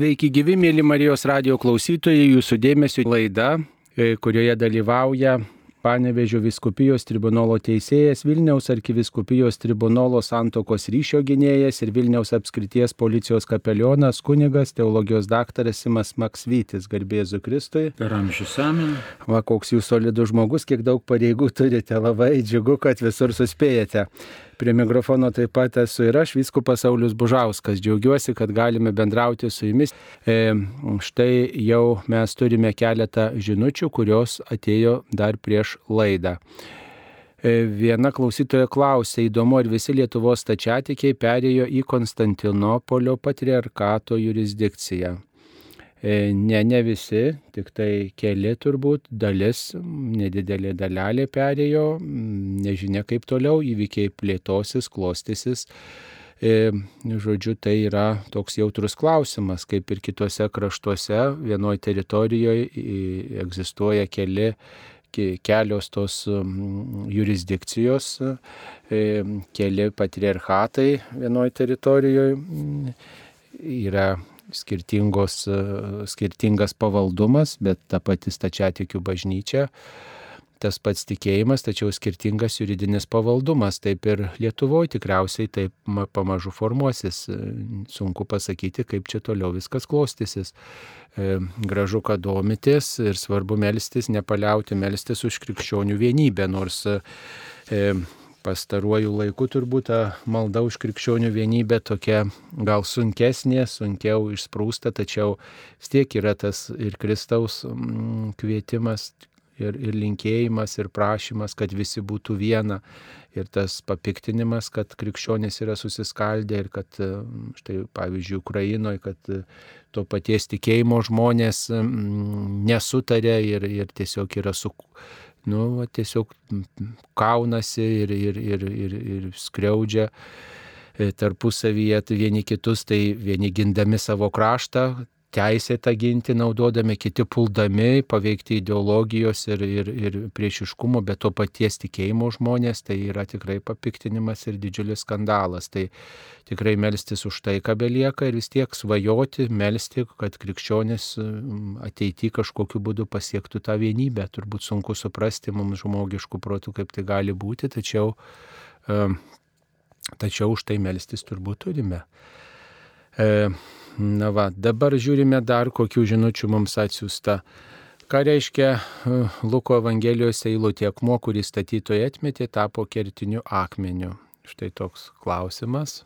Sveiki gyvi, mėly Marijos radio klausytojai, jūsų dėmesio laida, e, kurioje dalyvauja Panevežio viskupijos tribunolo teisėjas, Vilniaus arkiviskupijos tribunolo santokos ryšio gynėjas ir Vilniaus apskrities policijos kapelionas kunigas, teologijos daktaras Simas Maksvytis, garbėzu Kristui. Per amžius amen. Va, koks jūs solidus žmogus, kiek daug pareigų turite, labai džiugu, kad visur suspėjate. Prie mikrofono taip pat esu ir aš, Vyskupas Saulis Bužauskas. Džiaugiuosi, kad galime bendrauti su jumis. E, štai jau mes turime keletą žinučių, kurios atėjo dar prieš laidą. E, viena klausytoja klausė, įdomu, ar visi Lietuvos tačiatikiai perėjo į Konstantinopolio patriarkato jurisdikciją. E, ne, ne visi, tik tai keli turbūt, dalis, nedidelė dalelė perėjo, nežinia kaip toliau, įvykiai plėtosis, klostysis. E, žodžiu, tai yra toks jautrus klausimas, kaip ir kitose kraštuose, vienoje teritorijoje egzistuoja keli kelios tos jurisdikcijos, e, keli patriarchatai vienoje teritorijoje, yra skirtingas pavaldumas, bet ta pati stačiatikių bažnyčia, tas pats tikėjimas, tačiau skirtingas juridinis pavaldumas. Taip ir Lietuvoje tikriausiai taip pamažu formuosis. Sunku pasakyti, kaip čia toliau viskas klostysis. E, gražu, kad domitės ir svarbu melstis, nepaliauti melstis už krikščionių vienybę, nors e, pastaruoju laiku turbūt ta malda už krikščionių vienybę tokia gal sunkesnė, sunkiau išsprūsta, tačiau vis tiek yra tas ir Kristaus mm, kvietimas, ir, ir linkėjimas, ir prašymas, kad visi būtų viena. Ir tas papiktinimas, kad krikščionys yra susiskaldę ir kad, mm, štai pavyzdžiui, Ukrainoje, kad to paties tikėjimo žmonės mm, nesutarė ir, ir tiesiog yra su nu, va, tiesiog kaunasi ir, ir, ir, ir, ir skriaudžia e, tarpusavyje vieni kitus, tai vieni gindami savo kraštą, teisėtą ginti naudodami, kiti puldami, paveikti ideologijos ir, ir, ir priešiškumo, bet to paties tikėjimo žmonės, tai yra tikrai papiktinimas ir didžiulis skandalas. Tai tikrai melstis už tai, ką belieka ir vis tiek svajoti, melsti, kad krikščionis ateityje kažkokiu būdu pasiektų tą vienybę. Turbūt sunku suprasti mums žmogiškų protų, kaip tai gali būti, tačiau, tačiau už tai melstis turbūt turime. E, Na va, dabar žiūrime dar kokių žinučių mums atsiųsta. Ką reiškia e, Luko Evangelijos eilutė akmuo, kurį statytojai atmetė, tapo kertiniu akmeniu? Štai toks klausimas.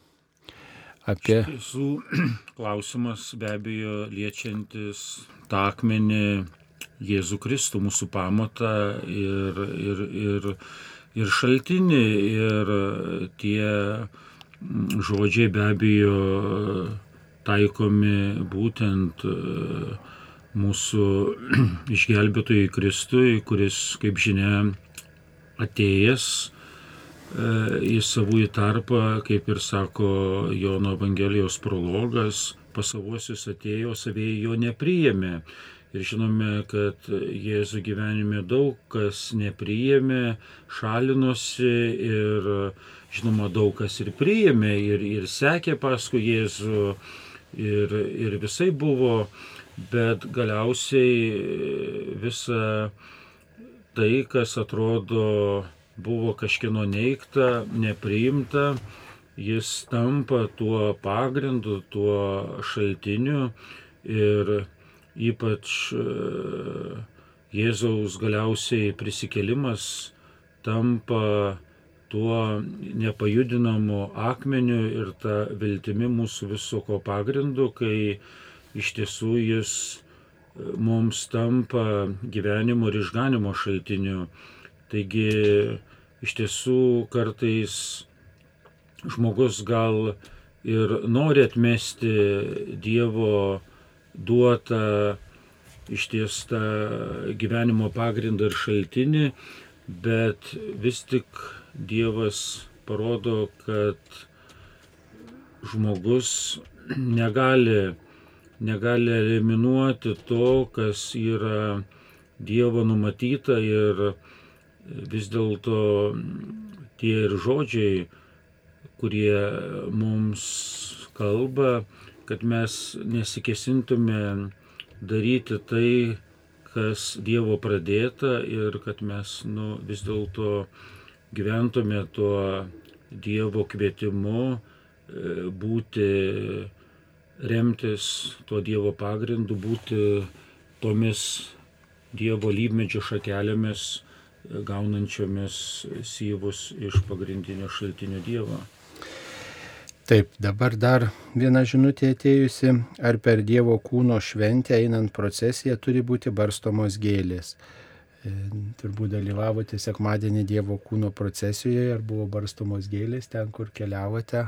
Apie... Tiesų, klausimas be abejo liečiantis tą akmenį Jėzų Kristų, mūsų pamatą ir, ir, ir, ir šaltinį. Ir tie žodžiai be abejo taikomi būtent e, mūsų išgelbėtojui Kristui, kuris, kaip žinia, atėjęs e, į savųjų tarpą, kaip ir sako Jono Evangelijos prologas, pasavuosius atėjo, savėjai jo nepriėmė. Ir žinome, kad Jėzų gyvenime daug kas nepriėmė, šalinosi ir žinoma daug kas ir priėmė ir, ir sekė paskui Jėzų ir, ir visai buvo, bet galiausiai visa tai, kas atrodo buvo kažkieno neikta, nepriimta, jis tampa tuo pagrindu, tuo šaltiniu ir ypač e, Jėzaus galiausiai prisikelimas tampa tuo nepajudinamu akmeniu ir ta viltimi mūsų visoko pagrindu, kai iš tiesų jis e, mums tampa gyvenimo ir išganimo šaltiniu. Taigi iš tiesų kartais žmogus gal ir nori atmesti Dievo duotą ištiestą gyvenimo pagrindą ir šaltinį, bet vis tik Dievas parodo, kad žmogus negali, negali eliminuoti to, kas yra Dievo numatyta ir vis dėlto tie ir žodžiai, kurie mums kalba, kad mes nesikesintume daryti tai, kas Dievo pradėta ir kad mes nu, vis dėlto gyventume tuo Dievo kvietimu e, būti, remtis tuo Dievo pagrindu, būti tomis Dievo lygmedžio šakelėmis, e, gaunančiomis syvus iš pagrindinio šaltinio Dievo. Taip, dabar dar viena žinutė atėjusi, ar per Dievo kūno šventę einant procesiją turi būti barstomos gėlės. E, turbūt dalyvavote sekmadienį Dievo kūno procesijoje, ar buvo barstomos gėlės ten, kur keliavote?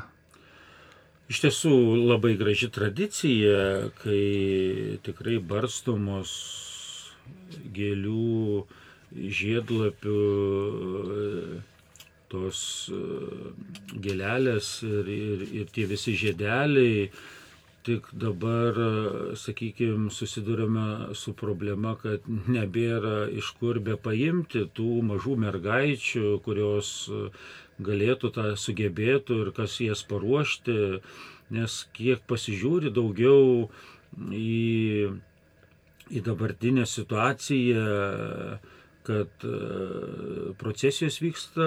Iš tiesų labai graži tradicija, kai tikrai barstomos gėlių, žiedlapių, tos e, gėlelės ir, ir, ir tie visi žiedeliai. Tik dabar, e, sakykime, susidurime su problema, kad nebėra iš kur be paimti tų mažų mergaičių, kurios e, galėtų tą sugebėtų ir kas jas paruošti, nes kiek pasižiūri daugiau į, į dabartinę situaciją, kad e, procesijos vyksta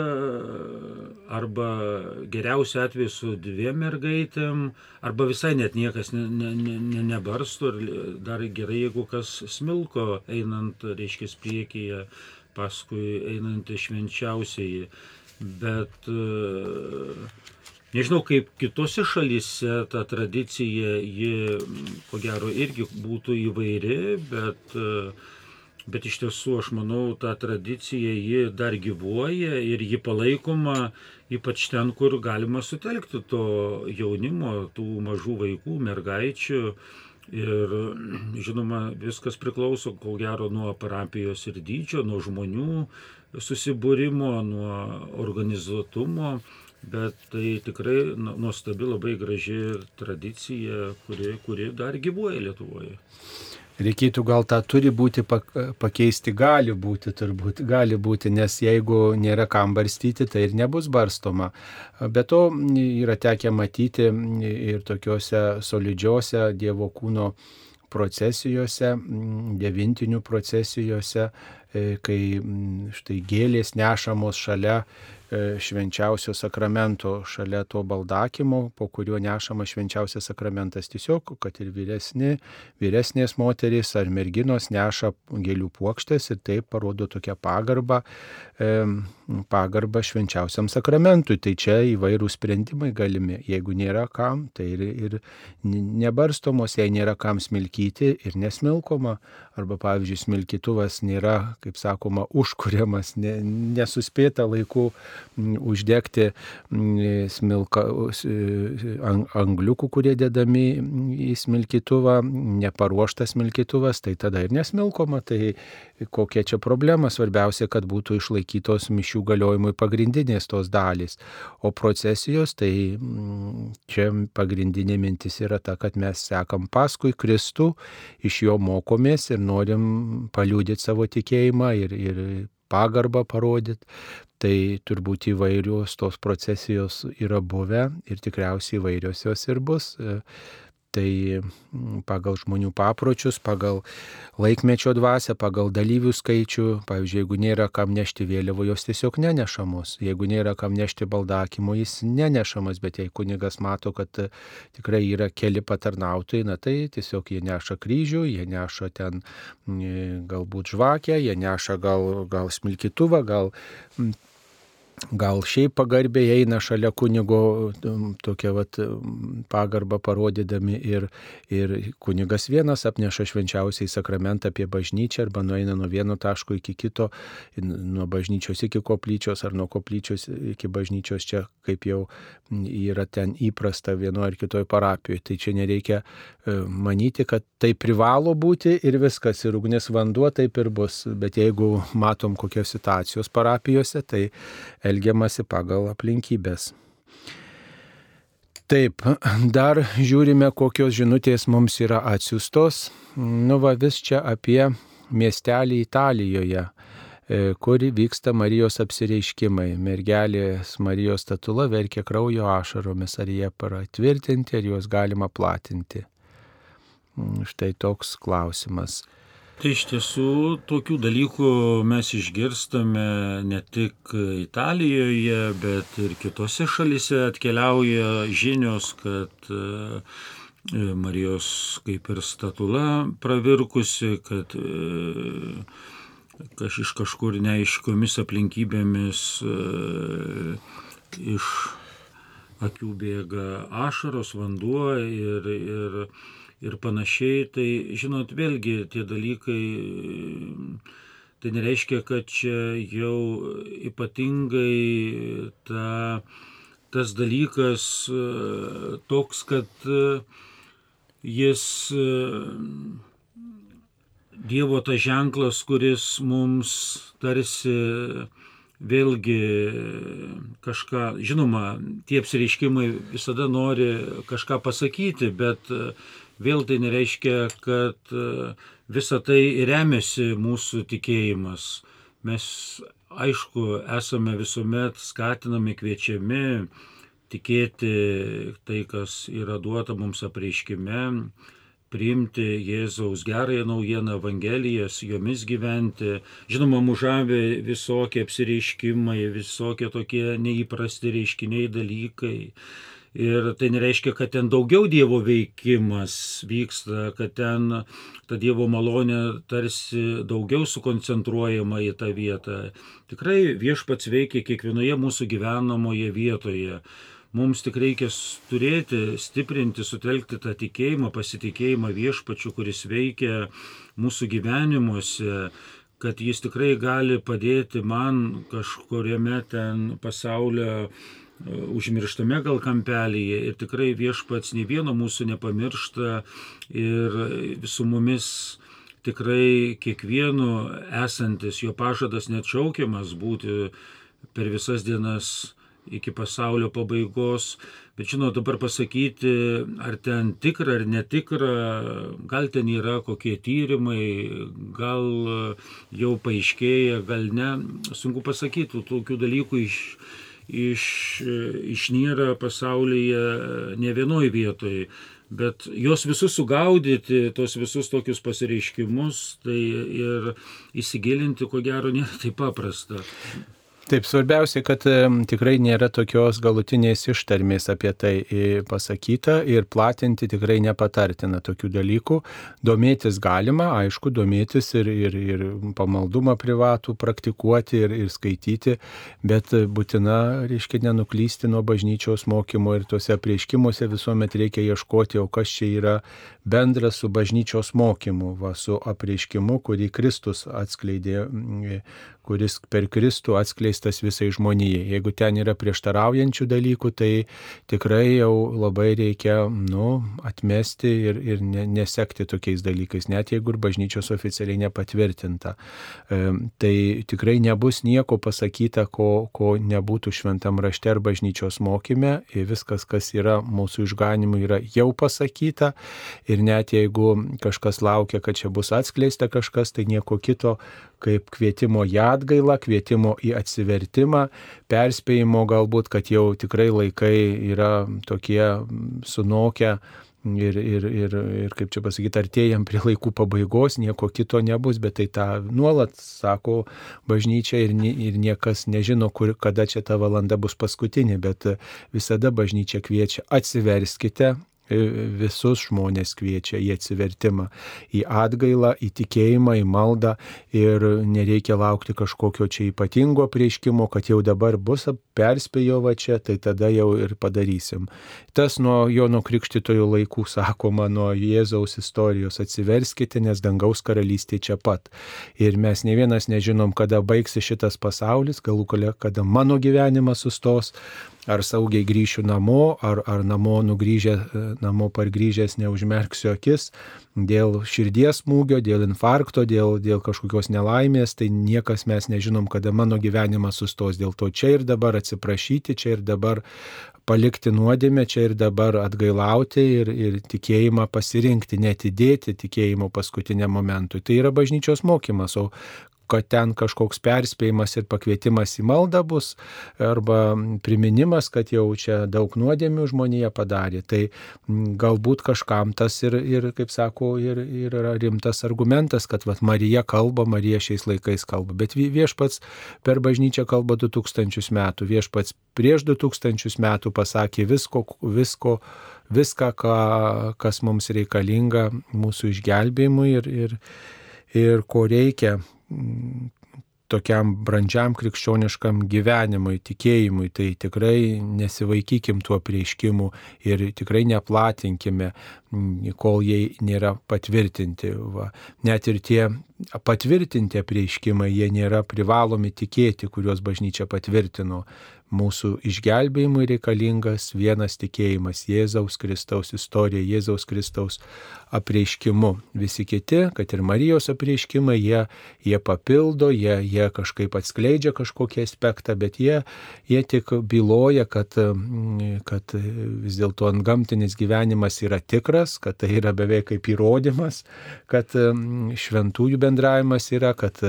arba geriausiu atveju su dviem mergaitėm, arba visai net niekas ne, ne, ne, nebarstų ir dar gerai, jeigu kas smilko einant, reiškia, priekyje, paskui einant švenčiausiai. Bet e, nežinau, kaip kitose šalyse ta tradicija, ji ko gero irgi būtų įvairi, bet uh, Bet iš tiesų aš manau, ta tradicija ji dar gyvuoja ir ji palaikoma ypač ten, kur galima sutelkti to jaunimo, tų mažų vaikų, mergaičių. Ir žinoma, viskas priklauso, ko gero, nuo parapijos ir dydžio, nuo žmonių susibūrimo, nuo organizuotumo, bet tai tikrai nuostabi, labai graži tradicija, kuri, kuri dar gyvuoja Lietuvoje. Reikėtų gal tą turi būti pakeisti, gali būti turbūt, gali būti, nes jeigu nėra kam barstyti, tai ir nebus barstoma. Be to yra tekę matyti ir tokiuose solidžiuose Dievo kūno procesijose, devintinių procesijose, e, kai štai gėlės nešamos šalia švenčiausio sakramento šalia to baldakimo, po kuriuo nešama švenčiausias sakramentas. Tiesiog, kad ir vyresni, vyresnės moterys ar merginos neša gėlių puokštės ir taip parodo tokią pagarbą, e, pagarbą švenčiausiam sakramentui. Tai čia įvairūs sprendimai galimi. Jeigu nėra kam, tai ir, ir nebarstomos, jei nėra kam smilkyti ir nesmilkoma. Arba, pavyzdžiui, smilkytuvas nėra, kaip sakoma, užkuriamas, ne, nesuspėta laiku uždegti smilka, angliukų, kurie dedami į smilkytuvą, neparuoštas smilkytuvas, tai tada ir nesmilkoma. Tai kokia čia problema? Svarbiausia, kad būtų išlaikytos mišių galiojimui pagrindinės tos dalys. O procesijos, tai čia pagrindinė mintis yra ta, kad mes sekam paskui Kristų, iš jo mokomės ir norim paliūdyti savo tikėjimą ir, ir pagarbą parodyti. Tai turbūt įvairios tos procesijos yra buvę ir tikriausiai įvairios jos ir bus. Tai mm, pagal žmonių papročius, pagal laikmečio dvasę, pagal dalyvių skaičių, pavyzdžiui, jeigu nėra kam nešti vėliavų, jos tiesiog nenešamos. Jeigu nėra kam nešti baldakimo, jis nenešamas, bet jei kunigas mato, kad tikrai yra keli patarnautojai, na tai tiesiog jie neša kryžių, jie neša ten mm, galbūt žvakę, jie neša gal, gal smilkytuvą, gal mm, gal šiaip pagarbiai eina šalia kunigo um, tokia vat um, pagarba parodydami ir, ir kunigas vienas apneša švenčiausiai sakramentą apie bažnyčią arba nueina nuo vieno taško iki kito, nuo bažnyčios iki koplyčios ar nuo koplyčios iki bažnyčios čia kaip jau yra ten įprasta vienoje ar kitoje parapijoje. Tai čia nereikia e, manyti, kad tai privalo būti ir viskas, ir ugnis vanduo taip ir bus. Bet jeigu matom kokios situacijos parapijose, tai elgiamasi pagal aplinkybės. Taip, dar žiūrime, kokios žinutės mums yra atsiustos. Nu va vis čia apie miestelį Italijoje. e, kur vyksta Marijos apsireiškimai. Mergelės Marijos statula verkia kraujo ašaromis, ar jie patvirtinti, ar juos galima platinti. Mm, štai toks klausimas. Tai iš tiesų tokių dalykų mes išgirstame ne tik Italijoje, bet ir kitose šalise atkeliauja žinios, kad e, Marijos kaip ir statula pravirkusi, kad e, kaž iš kažkur neaiškiomis aplinkybėmis e, iš akių bėga ašaros, vanduo ir, ir ir panašiai. Tai, žinot, vėlgi tie dalykai, tai nereiškia, kad čia jau ypatingai ta, tas dalykas toks, kad jis Dievo tas ženklas, kuris mums tarsi vėlgi kažką, žinoma, tie apsireiškimai visada nori kažką pasakyti, bet vėl tai nereiškia, kad e, visa tai remiasi mūsų tikėjimas. Mes, aišku, esame visuomet skatinami, kviečiami tikėti tai, kas yra duota mums apreiškime, priimti Jėzaus gerąją naujieną Evangelijas, jomis gyventi. Žinoma, mužavė visokie apsireiškimai, visokie tokie neįprasti reiškiniai dalykai. Ir tai nereiškia, kad ten daugiau Dievo veikimas vyksta, kad ten ta Dievo malonė tarsi daugiau sukoncentruojama į tą vietą. Tikrai viešpats veikia kiekvienoje mūsų gyvenamoje vietoje. Mums tik reikia turėti, stiprinti, sutelkti tą tikėjimą, pasitikėjimą viešpačiu, kuris veikia mūsų gyvenimuose kad jis tikrai gali padėti man kažkuriame ten pasaulio užmirštame gal kampelyje ir tikrai viešpats nei vieno mūsų nepamiršta ir su mumis tikrai kiekvienu esantis jo pažadas neatšaukiamas būti per visas dienas iki pasaulio pabaigos. Bet žinot, dabar pasakyti, ar ten tikra ar netikra, gal ten yra kokie tyrimai, gal jau paaiškėja, gal ne, sunku pasakyti, tokių dalykų iš iš, išnyra pasaulyje ne vienoj vietoj. Bet juos visus sugaudyti, tos visus tokius pasireiškimus, tai ir įsigilinti, ko gero, nėra taip paprasta. Taip, svarbiausia, kad tikrai nėra tokios galutinės ištarmės apie tai pasakyta ir platinti tikrai nepatartina tokių dalykų. Domėtis galima, aišku, domėtis ir, ir, ir pamaldumą privatų praktikuoti ir, ir skaityti, bet būtina, reiškia, nenuklysti nuo bažnyčios mokymo ir tuose prieškimuose visuomet reikia ieškoti, o kas čia yra bendras su bažnyčios mokymu, va, su apreiškimu, kurį Kristus atskleidė kuris per Kristų atskleistas visai žmonijai. Jeigu ten yra prieštaraujančių dalykų, tai tikrai jau labai reikia nu, atmesti ir, ir ne, nesekti tokiais dalykais, net jeigu ir bažnyčios oficialiai nepatvirtinta. E, tai tikrai nebus nieko pasakyta, ko, ko nebūtų šventam rašte ar bažnyčios mokyme. Viskas, kas yra mūsų išganimu, yra jau pasakyta. Ir net jeigu kažkas laukia, kad čia bus atskleista kažkas, tai nieko kito kaip kvietimo į atgailą, kvietimo į atsivertimą, perspėjimo galbūt, kad jau tikrai laikai yra tokie sunokę. Ir, ir, ir, ir kaip čia pasakyti, artėjam prie laikų pabaigos, nieko kito nebus, bet tai tą nuolat sako bažnyčia ir, ir niekas nežino, kur, kada čia ta valanda bus paskutinė, bet visada bažnyčia kviečia atsiverskite, visus žmonės kviečia į atsivertimą, į atgailą, į tikėjimą, į maldą ir nereikia laukti kažkokio čia ypatingo prieškimo, kad jau dabar bus perspėjo va čia, tai tada jau ir padarysim. Tas nuo Jono Krikštitojo laikų sakoma, nuo Jėzaus istorijos atsiverskite, nes dangaus karalystė čia pat. Ir mes ne vienas nežinom, kada baigsi šitas pasaulis, galų gale, kada mano gyvenimas sustos, ar saugiai grįšiu namo, ar, ar namo nugrįžę, namo pargrįžęs neužmerksiu akis dėl širdies smūgio, dėl infarkto, dėl, dėl kažkokios nelaimės, tai niekas mes nežinom, kada mano gyvenimas sustos. Dėl to čia ir dabar atsiprašyti, čia ir dabar palikti nuodėmę, čia ir dabar atgailauti ir, ir tikėjimą pasirinkti, netidėti tikėjimo paskutiniam momentui. Tai yra bažnyčios mokymas, o kad ten kažkoks perspėjimas ir pakvietimas į maldą bus, arba priminimas, kad jau čia daug nuodėmių žmonėje padarė. Tai galbūt kažkam tas ir, ir kaip sako, ir, ir yra rimtas argumentas, kad vat, Marija kalba, Marija šiais laikais kalba. Bet viešpats per bažnyčią kalba 2000 metų, viešpats prieš 2000 metų pasakė visko, visko viską, ką, kas mums reikalinga mūsų išgelbėjimui ir, ir, ir ko reikia tokiam brandžiam krikščioniškam gyvenimui, tikėjimui, tai tikrai nesivaikykim tuo prieiškimu ir tikrai neplatinkime, mm, kol jie nėra patvirtinti. Va. Net ir tie patvirtinti prieiškimai, jie nėra privalomi tikėti, kuriuos bažnyčia patvirtino. Mūsų išgelbėjimui reikalingas vienas tikėjimas Jėzaus Kristaus istorija, Jėzaus Kristaus apreiškimu. Visi kiti, kad ir Marijos apreiškimai, jie, jie papildo, jie, jie kažkaip atskleidžia kažkokį aspektą, bet jie, jie tik byloja, kad, kad vis dėlto antgamtinis gyvenimas yra tikras, kad tai yra beveik kaip įrodymas, kad šventųjų bendravimas yra, kad,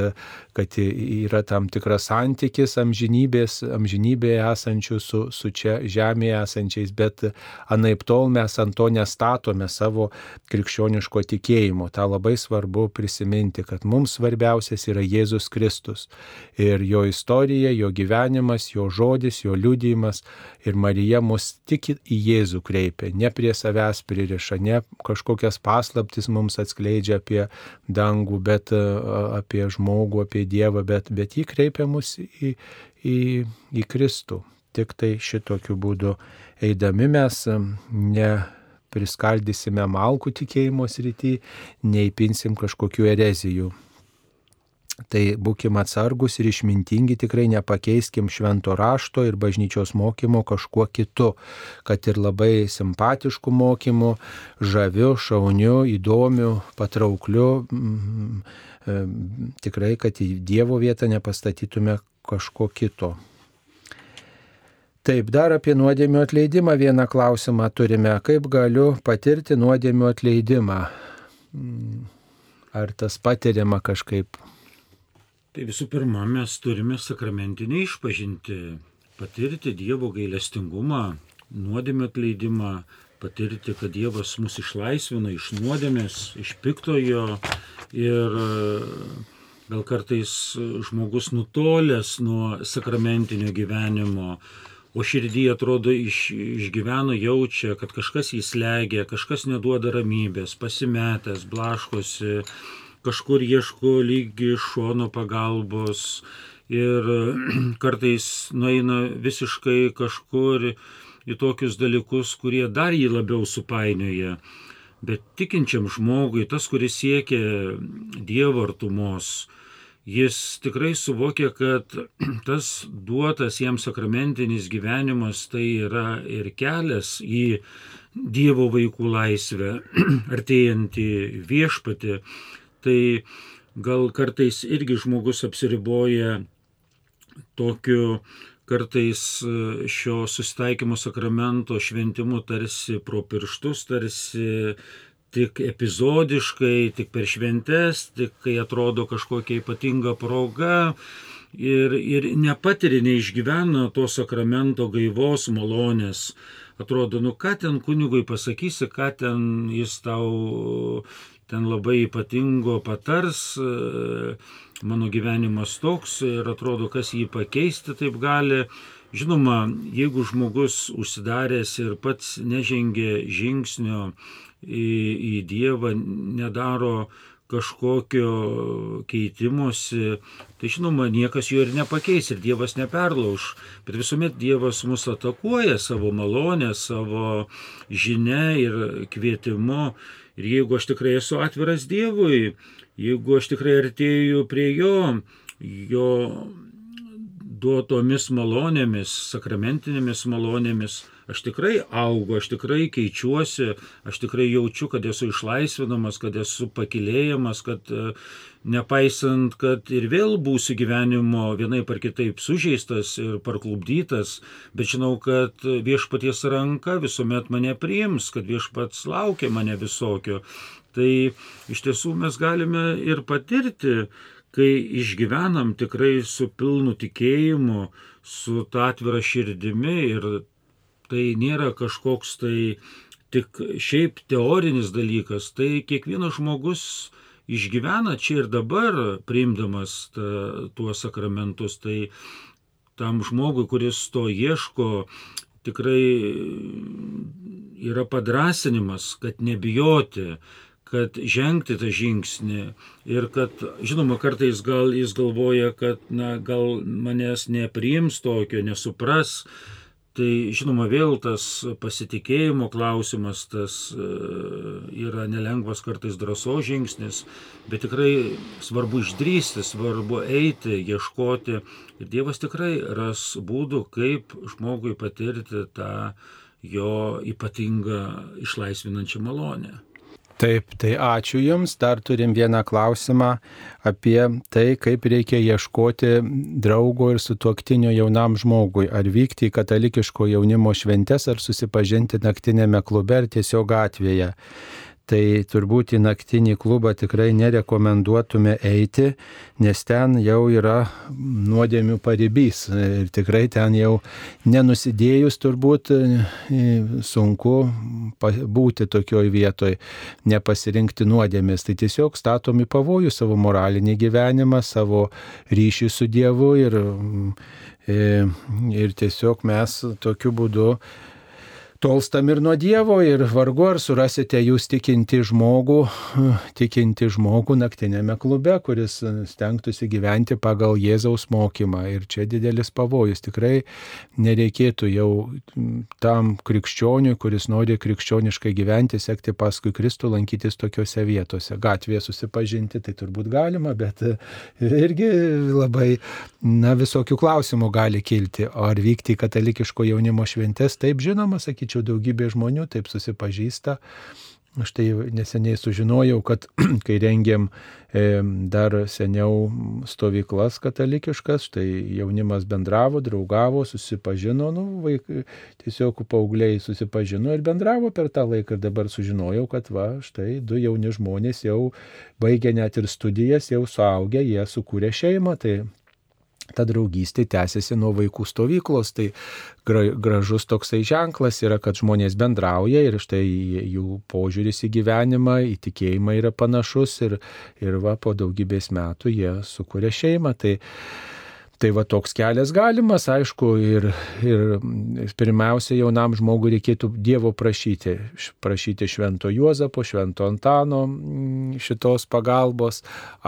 kad yra tam tikras santykis amžinybės, amžinybėje esančių su, su čia žemėje esančiais, bet anaip tol mes ant to nestatome savo krikščioniško tikėjimo. Ta labai svarbu prisiminti, kad mums svarbiausias yra Jėzus Kristus. Ir jo istorija, jo gyvenimas, jo žodis, jo liudijimas. Ir Marija mus tik į Jėzų kreipia, ne prie savęs pririša, ne kažkokias paslaptis mums atskleidžia apie dangų, bet apie žmogų, apie Dievą, bet, bet jį kreipia mus į, į, į Kristų. Tik tai šitokiu būdu eidami mes ne priskaldysime malkų tikėjimo srity, neįpinsim kažkokių erezijų. Tai būkim atsargus ir išmintingi, tikrai nepakeiskim švento rašto ir bažnyčios mokymo kažkuo kitu, kad ir labai simpatiškų mokymų, žaviu, šauniu, įdomiu, patraukliu, tikrai, kad į Dievo vietą nepastatytume kažko kito. Taip, dar apie nuodėmio atleidimą vieną klausimą turime. Kaip galiu patirti nuodėmio atleidimą? Ar tas patiriama kažkaip? Tai visų pirma, mes turime sakramentinį išpažinti, patirti Dievo gailestingumą, nuodėmio atleidimą, patirti, kad Dievas mus išlaisvina iš nuodėmės, iš piktojo ir gal kartais žmogus nutolęs nuo sakramentinio gyvenimo o širdį atrodo iš, išgyveno, jaučia, kad kažkas jį slegia, kažkas neduoda ramybės, pasimetęs, blaškosi, kažkur ieško lygi šono pagalbos ir kartais nueina visiškai kažkur į tokius dalykus, kurie dar jį labiau supainioja. Bet tikinčiam žmogui, tas, kuris siekia Dievo artumos, jis tikrai suvokia, kad tas duotas jam sakramentinis gyvenimas tai yra ir kelias į Dievo vaikų laisvę, artėjantį viešpatį. Tai gal kartais irgi žmogus apsiriboja tokiu kartais šio susitaikymo sakramento šventimu tarsi pro pirštus, tarsi tik epizodiškai, tik per šventes, tik kai atrodo kažkokia ypatinga proga ir, ir nepatiria, neišgyvena to sakramento gaivos malonės. Atrodo, nu ką ten kunigui pasakysi, ką ten jis tau ten labai ypatingo patars, mano gyvenimas toks ir atrodo, kas jį pakeisti taip gali. Žinoma, jeigu žmogus užsidaręs ir pats nežengė žingsnio į, į Dievą, nedaro kažkokio keitimosi, tai žinoma, niekas jo ir nepakeis ir Dievas neperlauž. Bet visuomet Dievas mus atakuoja savo malonę, savo žinia ir kvietimu. Ir jeigu aš tikrai esu atviras Dievui, jeigu aš tikrai artėju prie Jo, Jo duotomis malonėmis, sakramentinėmis malonėmis, aš tikrai augu, aš tikrai keičiuosi, aš tikrai jaučiu, kad esu išlaisvinamas, kad esu pakilėjamas, kad e, nepaisant, kad ir vėl būsiu gyvenimo vienai par kitaip sužeistas ir parklubdytas, bet žinau, kad viešpaties ranka visuomet mane priims, kad viešpats laukia mane visokio. Tai iš tiesų mes galime ir patirti, kai išgyvenam tikrai su pilnu tikėjimu, su ta atvira širdimi ir tai nėra kažkoks tai tik šiaip teorinis dalykas, tai kiekvienas žmogus išgyvena čia ir dabar, priimdamas ta, tuos sakramentus, tai tam žmogui, kuris to ieško, tikrai yra padrasinimas, kad nebijoti, kad žengti tą žingsnį ir kad, žinoma, kartais gal jis galvoja, kad, na, gal manęs nepriims tokio, nesupras. Tai, žinoma, vėl tas pasitikėjimo klausimas, tas e, yra nelengvas kartais drąsos žingsnis, bet tikrai svarbu išdrysti, svarbu eiti, ieškoti. Ir Dievas tikrai ras būdų, kaip žmogui patirti tą jo ypatingą išlaisvinančią malonę. Taip, tai ačiū Jums. Dar turim vieną klausimą apie tai, kaip reikia ieškoti draugo ir sutuoktinio jaunam žmogui. Ar vykti į katalikiško jaunimo šventes, ar susipažinti naktinėme klube, ar tiesiog gatvėje tai turbūt į naktinį klubą tikrai nerekomenduotume eiti, nes ten jau yra nuodėmių paribys ir tikrai ten jau nenusidėjus turbūt e, sunku būti tokioj vietoj, nepasirinkti nuodėmės. Tai tiesiog statomi pavojų savo moralinį gyvenimą, savo ryšį su Dievu ir, e, ir tiesiog mes tokiu būdu tolstam ir nuo Dievo ir vargu ar surasite jūs tikinti žmogų, tikinti žmogų naktinėme klube, kuris stengtųsi gyventi pagal Jėzaus mokymą. Ir čia didelis pavojus. Tikrai nereikėtų jau tam krikščioniui, kuris nori krikščioniškai gyventi, sekti paskui Kristų, lankytis tokiuose vietose. Gatvėje susipažinti tai turbūt galima, bet irgi labai, na, visokių klausimų gali kilti. Ar vykti į katalikiško jaunimo šventės, taip žinoma, sakyčiau sakyčiau, daugybė žmonių taip susipažįsta. Štai neseniai sužinojau, kad kai rengėm e, dar seniau stovyklas katalikiškas, štai jaunimas bendravo, draugavo, susipažino, nu, vaikai, tiesiog paaugliai susipažino ir bendravo per tą laiką ir dabar sužinojau, kad va, štai du jauni žmonės jau baigė net ir studijas, jau suaugę, jie sukūrė šeimą, tai ta draugystė tęsiasi nuo vaikų stovyklos, tai gražus toksai ženklas yra, kad žmonės bendrauja ir štai jų požiūris į gyvenimą, į tikėjimą yra panašus ir, ir va, po daugybės metų jie sukuria šeimą. Tai, Tai va toks kelias galimas, aišku, ir, ir pirmiausia jaunam žmogui reikėtų Dievo prašyti, prašyti Švento Juozapo, Švento Antano mm, šitos pagalbos.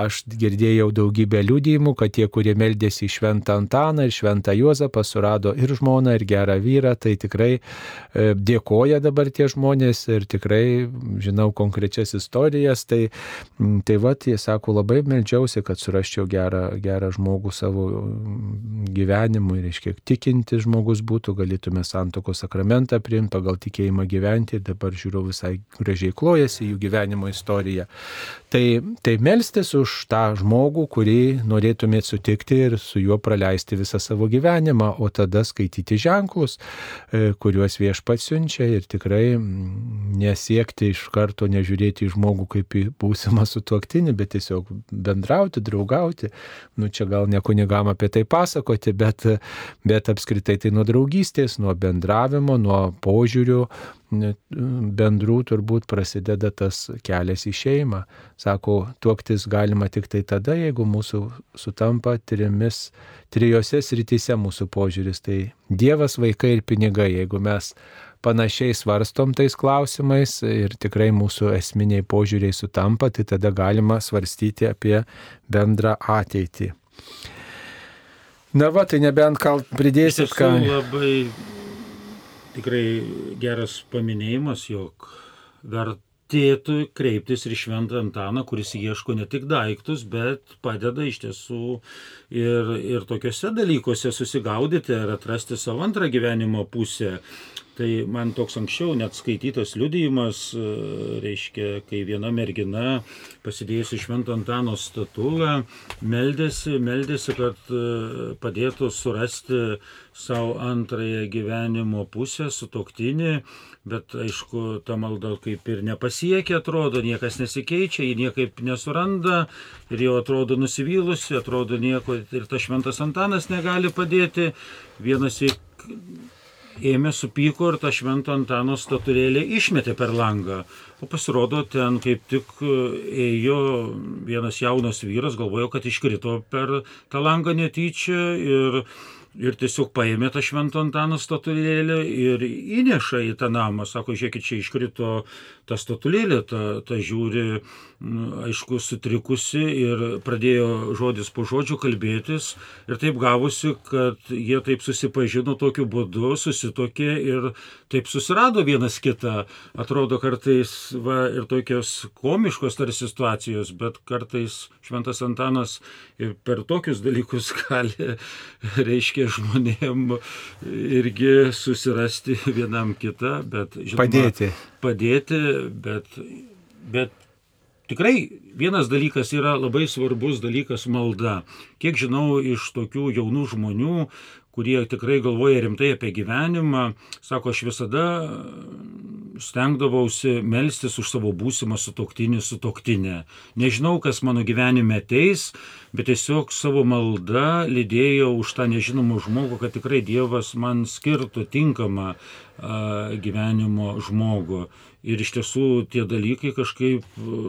Aš girdėjau daugybę liūdėjimų, kad tie, kurie meldėsi į Šventą Antaną ir Šventą Juozapą, surado ir žmoną, ir gerą vyrą, tai tikrai e, dėkoja dabar tie žmonės ir tikrai žinau konkrečias istorijas. Tai, mm, tai va, jie sako, labai meldžiausi, kad surasčiau gerą, gerą žmogų savo gyvenimui, reiškia, tikintis žmogus būtų, galėtume santoko sakramentą priimti, pagal tikėjimą gyventi ir dabar žiūriu visai gražiai klojasi jų gyvenimo istorija. Tai, tai melstis už tą žmogų, kurį norėtumėte sutikti ir su juo praleisti visą savo gyvenimą, o tada skaityti ženklus, e, kuriuos viešpats siunčia ir tikrai nesiekti iš karto nežiūrėti į žmogų kaip į būsimą sutuoktinį, bet tiesiog bendrauti, draugauti. Nu čia gal ne kunigam apie tai pasakoti, bet, bet apskritai tai nuo draugystės, nuo bendravimo, nuo požiūrių bendrų turbūt prasideda tas kelias į šeimą. Sako, tuoktis galima tik tai tada, jeigu mūsų sutampa trimis, trijose srityse mūsų požiūris. Tai Dievas, vaikai ir pinigai. Jeigu mes panašiai svarstom tais klausimais ir tikrai mūsų esminiai požiūriai sutampa, tai tada galima svarstyti apie bendrą ateitį. Na va, tai nebent kal pridėsit ką. Labai tikrai geras paminėjimas, jog vertėtų kreiptis ir šventą Antaną, kuris ieško ne tik daiktus, bet padeda iš tiesų ir, ir tokiuose dalykuose susigaudyti ir atrasti savo antrą gyvenimo pusę Tai man toks anksčiau net skaitytas liudijimas, e, reiškia, kai viena mergina pasidėjusi švento Antano statulą, meldėsi, meldėsi, kad e, padėtų surasti savo antrąją gyvenimo pusę, sutoktinį, bet aišku, ta malda kaip ir nepasiekia, atrodo, niekas nesikeičia, ji niekaip nesuranda ir jau atrodo nusivylusi, atrodo nieko ir tas šventas Antanas negali padėti. Vienas į ėmė supyko ir tą šventą Antano statulėlę išmetė per langą. O pasirodo, ten kaip tik e, ėjo vienas jaunas vyras, galvojo, kad iškrito per tą langą netyčia ir ir tiesiog paėmė tą švento Antano statulėlę ir įneša į tą namą. Sako, žiūrėkit, čia iškrito ta statulėlė, ta, ta žiūri, aišku, sutrikusi ir pradėjo žodis po žodžių kalbėtis. Ir taip gavosi, kad jie taip susipažino tokiu būdu, susitokė ir taip susirado vienas kitą. Atrodo kartais va, ir tokios komiškos tarsi situacijos, bet kartais Šventas Antanas per tokius dalykus gali, reiškia, žmonėm irgi susirasti vienam kitą, bet žinoma, padėti. Padėti, bet, bet tikrai vienas dalykas yra labai svarbus dalykas malda. Kiek žinau iš tokių jaunų žmonių, kurie tikrai galvoja rimtai apie gyvenimą, sako, aš visada stengdavausi melstis už savo būsimą sutoktinį sutoktinę. Nežinau, kas mano gyvenime ateis, bet tiesiog savo maldą lydėjau už tą nežinomą žmogų, kad tikrai Dievas man skirtų tinkamą gyvenimo žmogų. Ir iš tiesų tie dalykai kažkaip a,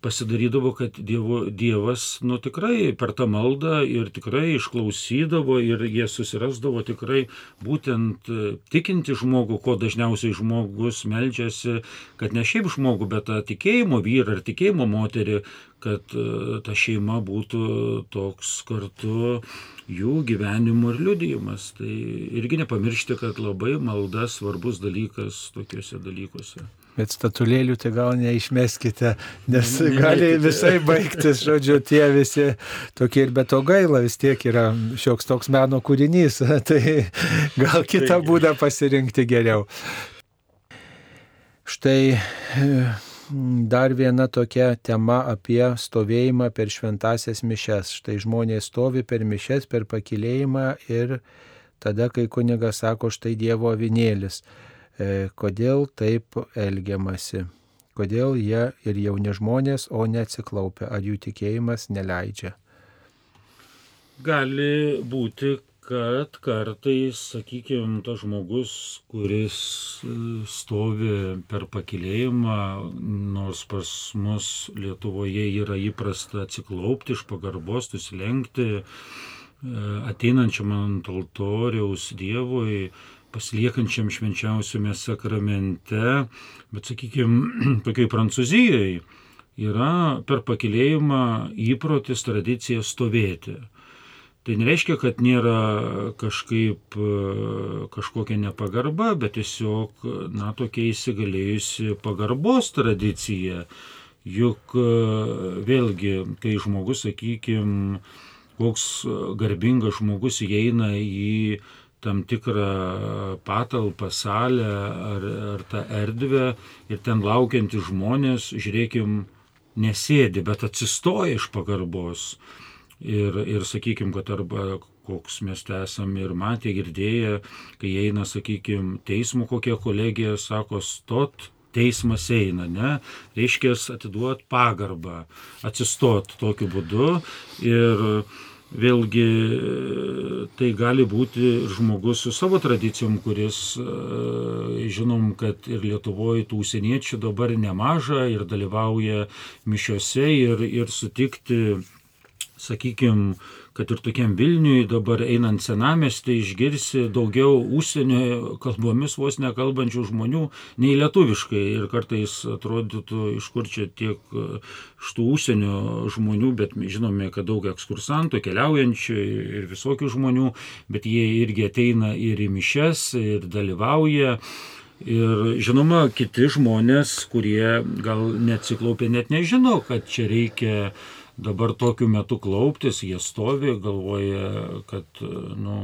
pasidarydavo, kad dievo, Dievas, nu tikrai per tą maldą ir tikrai išklausydavo ir jie susirasdavo tikrai būtent e, tikinti žmogų, ko dažniausiai žmogus meldžiasi, kad ne šiaip žmogų, bet tą tikėjimo vyrą ar tikėjimo moterį, kad e, ta šeima būtų toks kartu jų gyvenimo ir liudijimas. Tai irgi nepamiršti, kad labai malda svarbus dalykas tokiuose dalykuose. Bet statulėlių tai gal neišmeskite, nes gali visai baigtis, žodžiu, tie visi tokie ir be to gaila vis tiek yra šioks toks meno kūrinys, tai gal kitą būdą pasirinkti geriau. Štai dar viena tokia tema apie stovėjimą per šventasias mišes. Štai žmonės stovi per mišes, per pakilėjimą ir tada, kai kunigas sako, štai Dievo avinėlis. E, kodėl taip elgiamasi, kodėl jie ir jauni žmonės, o neatsiklaupia, ar jų tikėjimas neleidžia. Gali būti, kad kartais, sakykime, tas žmogus, kuris e, stovi per pakilėjimą, nors pas mus Lietuvoje yra įprasta atsiklaupti iš pagarbos, susilenkti e, ateinančiam ant altoriaus Dievui, pasiliekančiam švenčiausiame sakramente, bet sakykime, tokiai Prancūzijai yra per pakilėjimą įprotis tradicija stovėti. Tai nereiškia, kad nėra kažkaip kažkokia nepagarba, bet tiesiog, na, tokia įsigalėjusi pagarbos tradicija. Juk vėlgi, kai žmogus, sakykime, koks garbingas žmogus įeina į tam tikrą patalpą, salę ar, ar tą erdvę ir ten laukiantys žmonės, žiūrėkim, nesėdi, bet atsistoja iš pagarbos. Ir, ir sakykim, kad arba koks mes esame ir matę, girdėję, kai eina, sakykim, teismo kokia kolegija, sako, stot, teismas eina, ne, reiškia atiduot pagarbą, atsistot tokiu būdu. Ir Vėlgi tai gali būti žmogus su savo tradicijom, kuris, e, žinom, kad ir Lietuvoje tų užsieniečių dabar nemaža ir dalyvauja mišiuose ir, ir sutikti, sakykime, kad ir tokiam Vilniui dabar einant senamestį išgirsi daugiau užsienio kalbomis vos nekalbančių žmonių nei lietuviškai. Ir kartais atrodytų, iš kur čia tiek e, štų užsienio žmonių, bet žinome, kad daug ekskursantų, keliaujančių ir visokių žmonių, bet jie irgi ateina ir į mišes, ir dalyvauja. Ir žinoma, kiti žmonės, kurie gal neatsiklaupė, net nežino, kad čia reikia dabar tokiu metu klauptis, jie stovi, galvoja, kad, nu,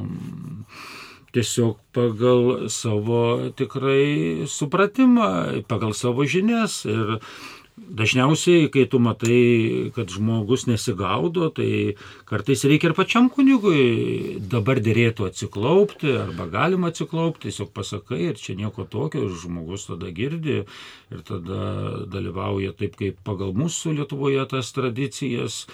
tiesiog pagal savo tikrai supratimą, pagal savo žinias. Ir Dažniausiai, kai tu matai, kad žmogus nesigaudo, tai kartais reikia ir pačiam kunigui dabar dėrėtų atsiklaupti, arba galima atsiklaupti, tiesiog pasakai ir čia nieko tokio, žmogus tada girdi ir tada dalyvauja taip, kaip pagal mūsų Lietuvoje tas tradicijas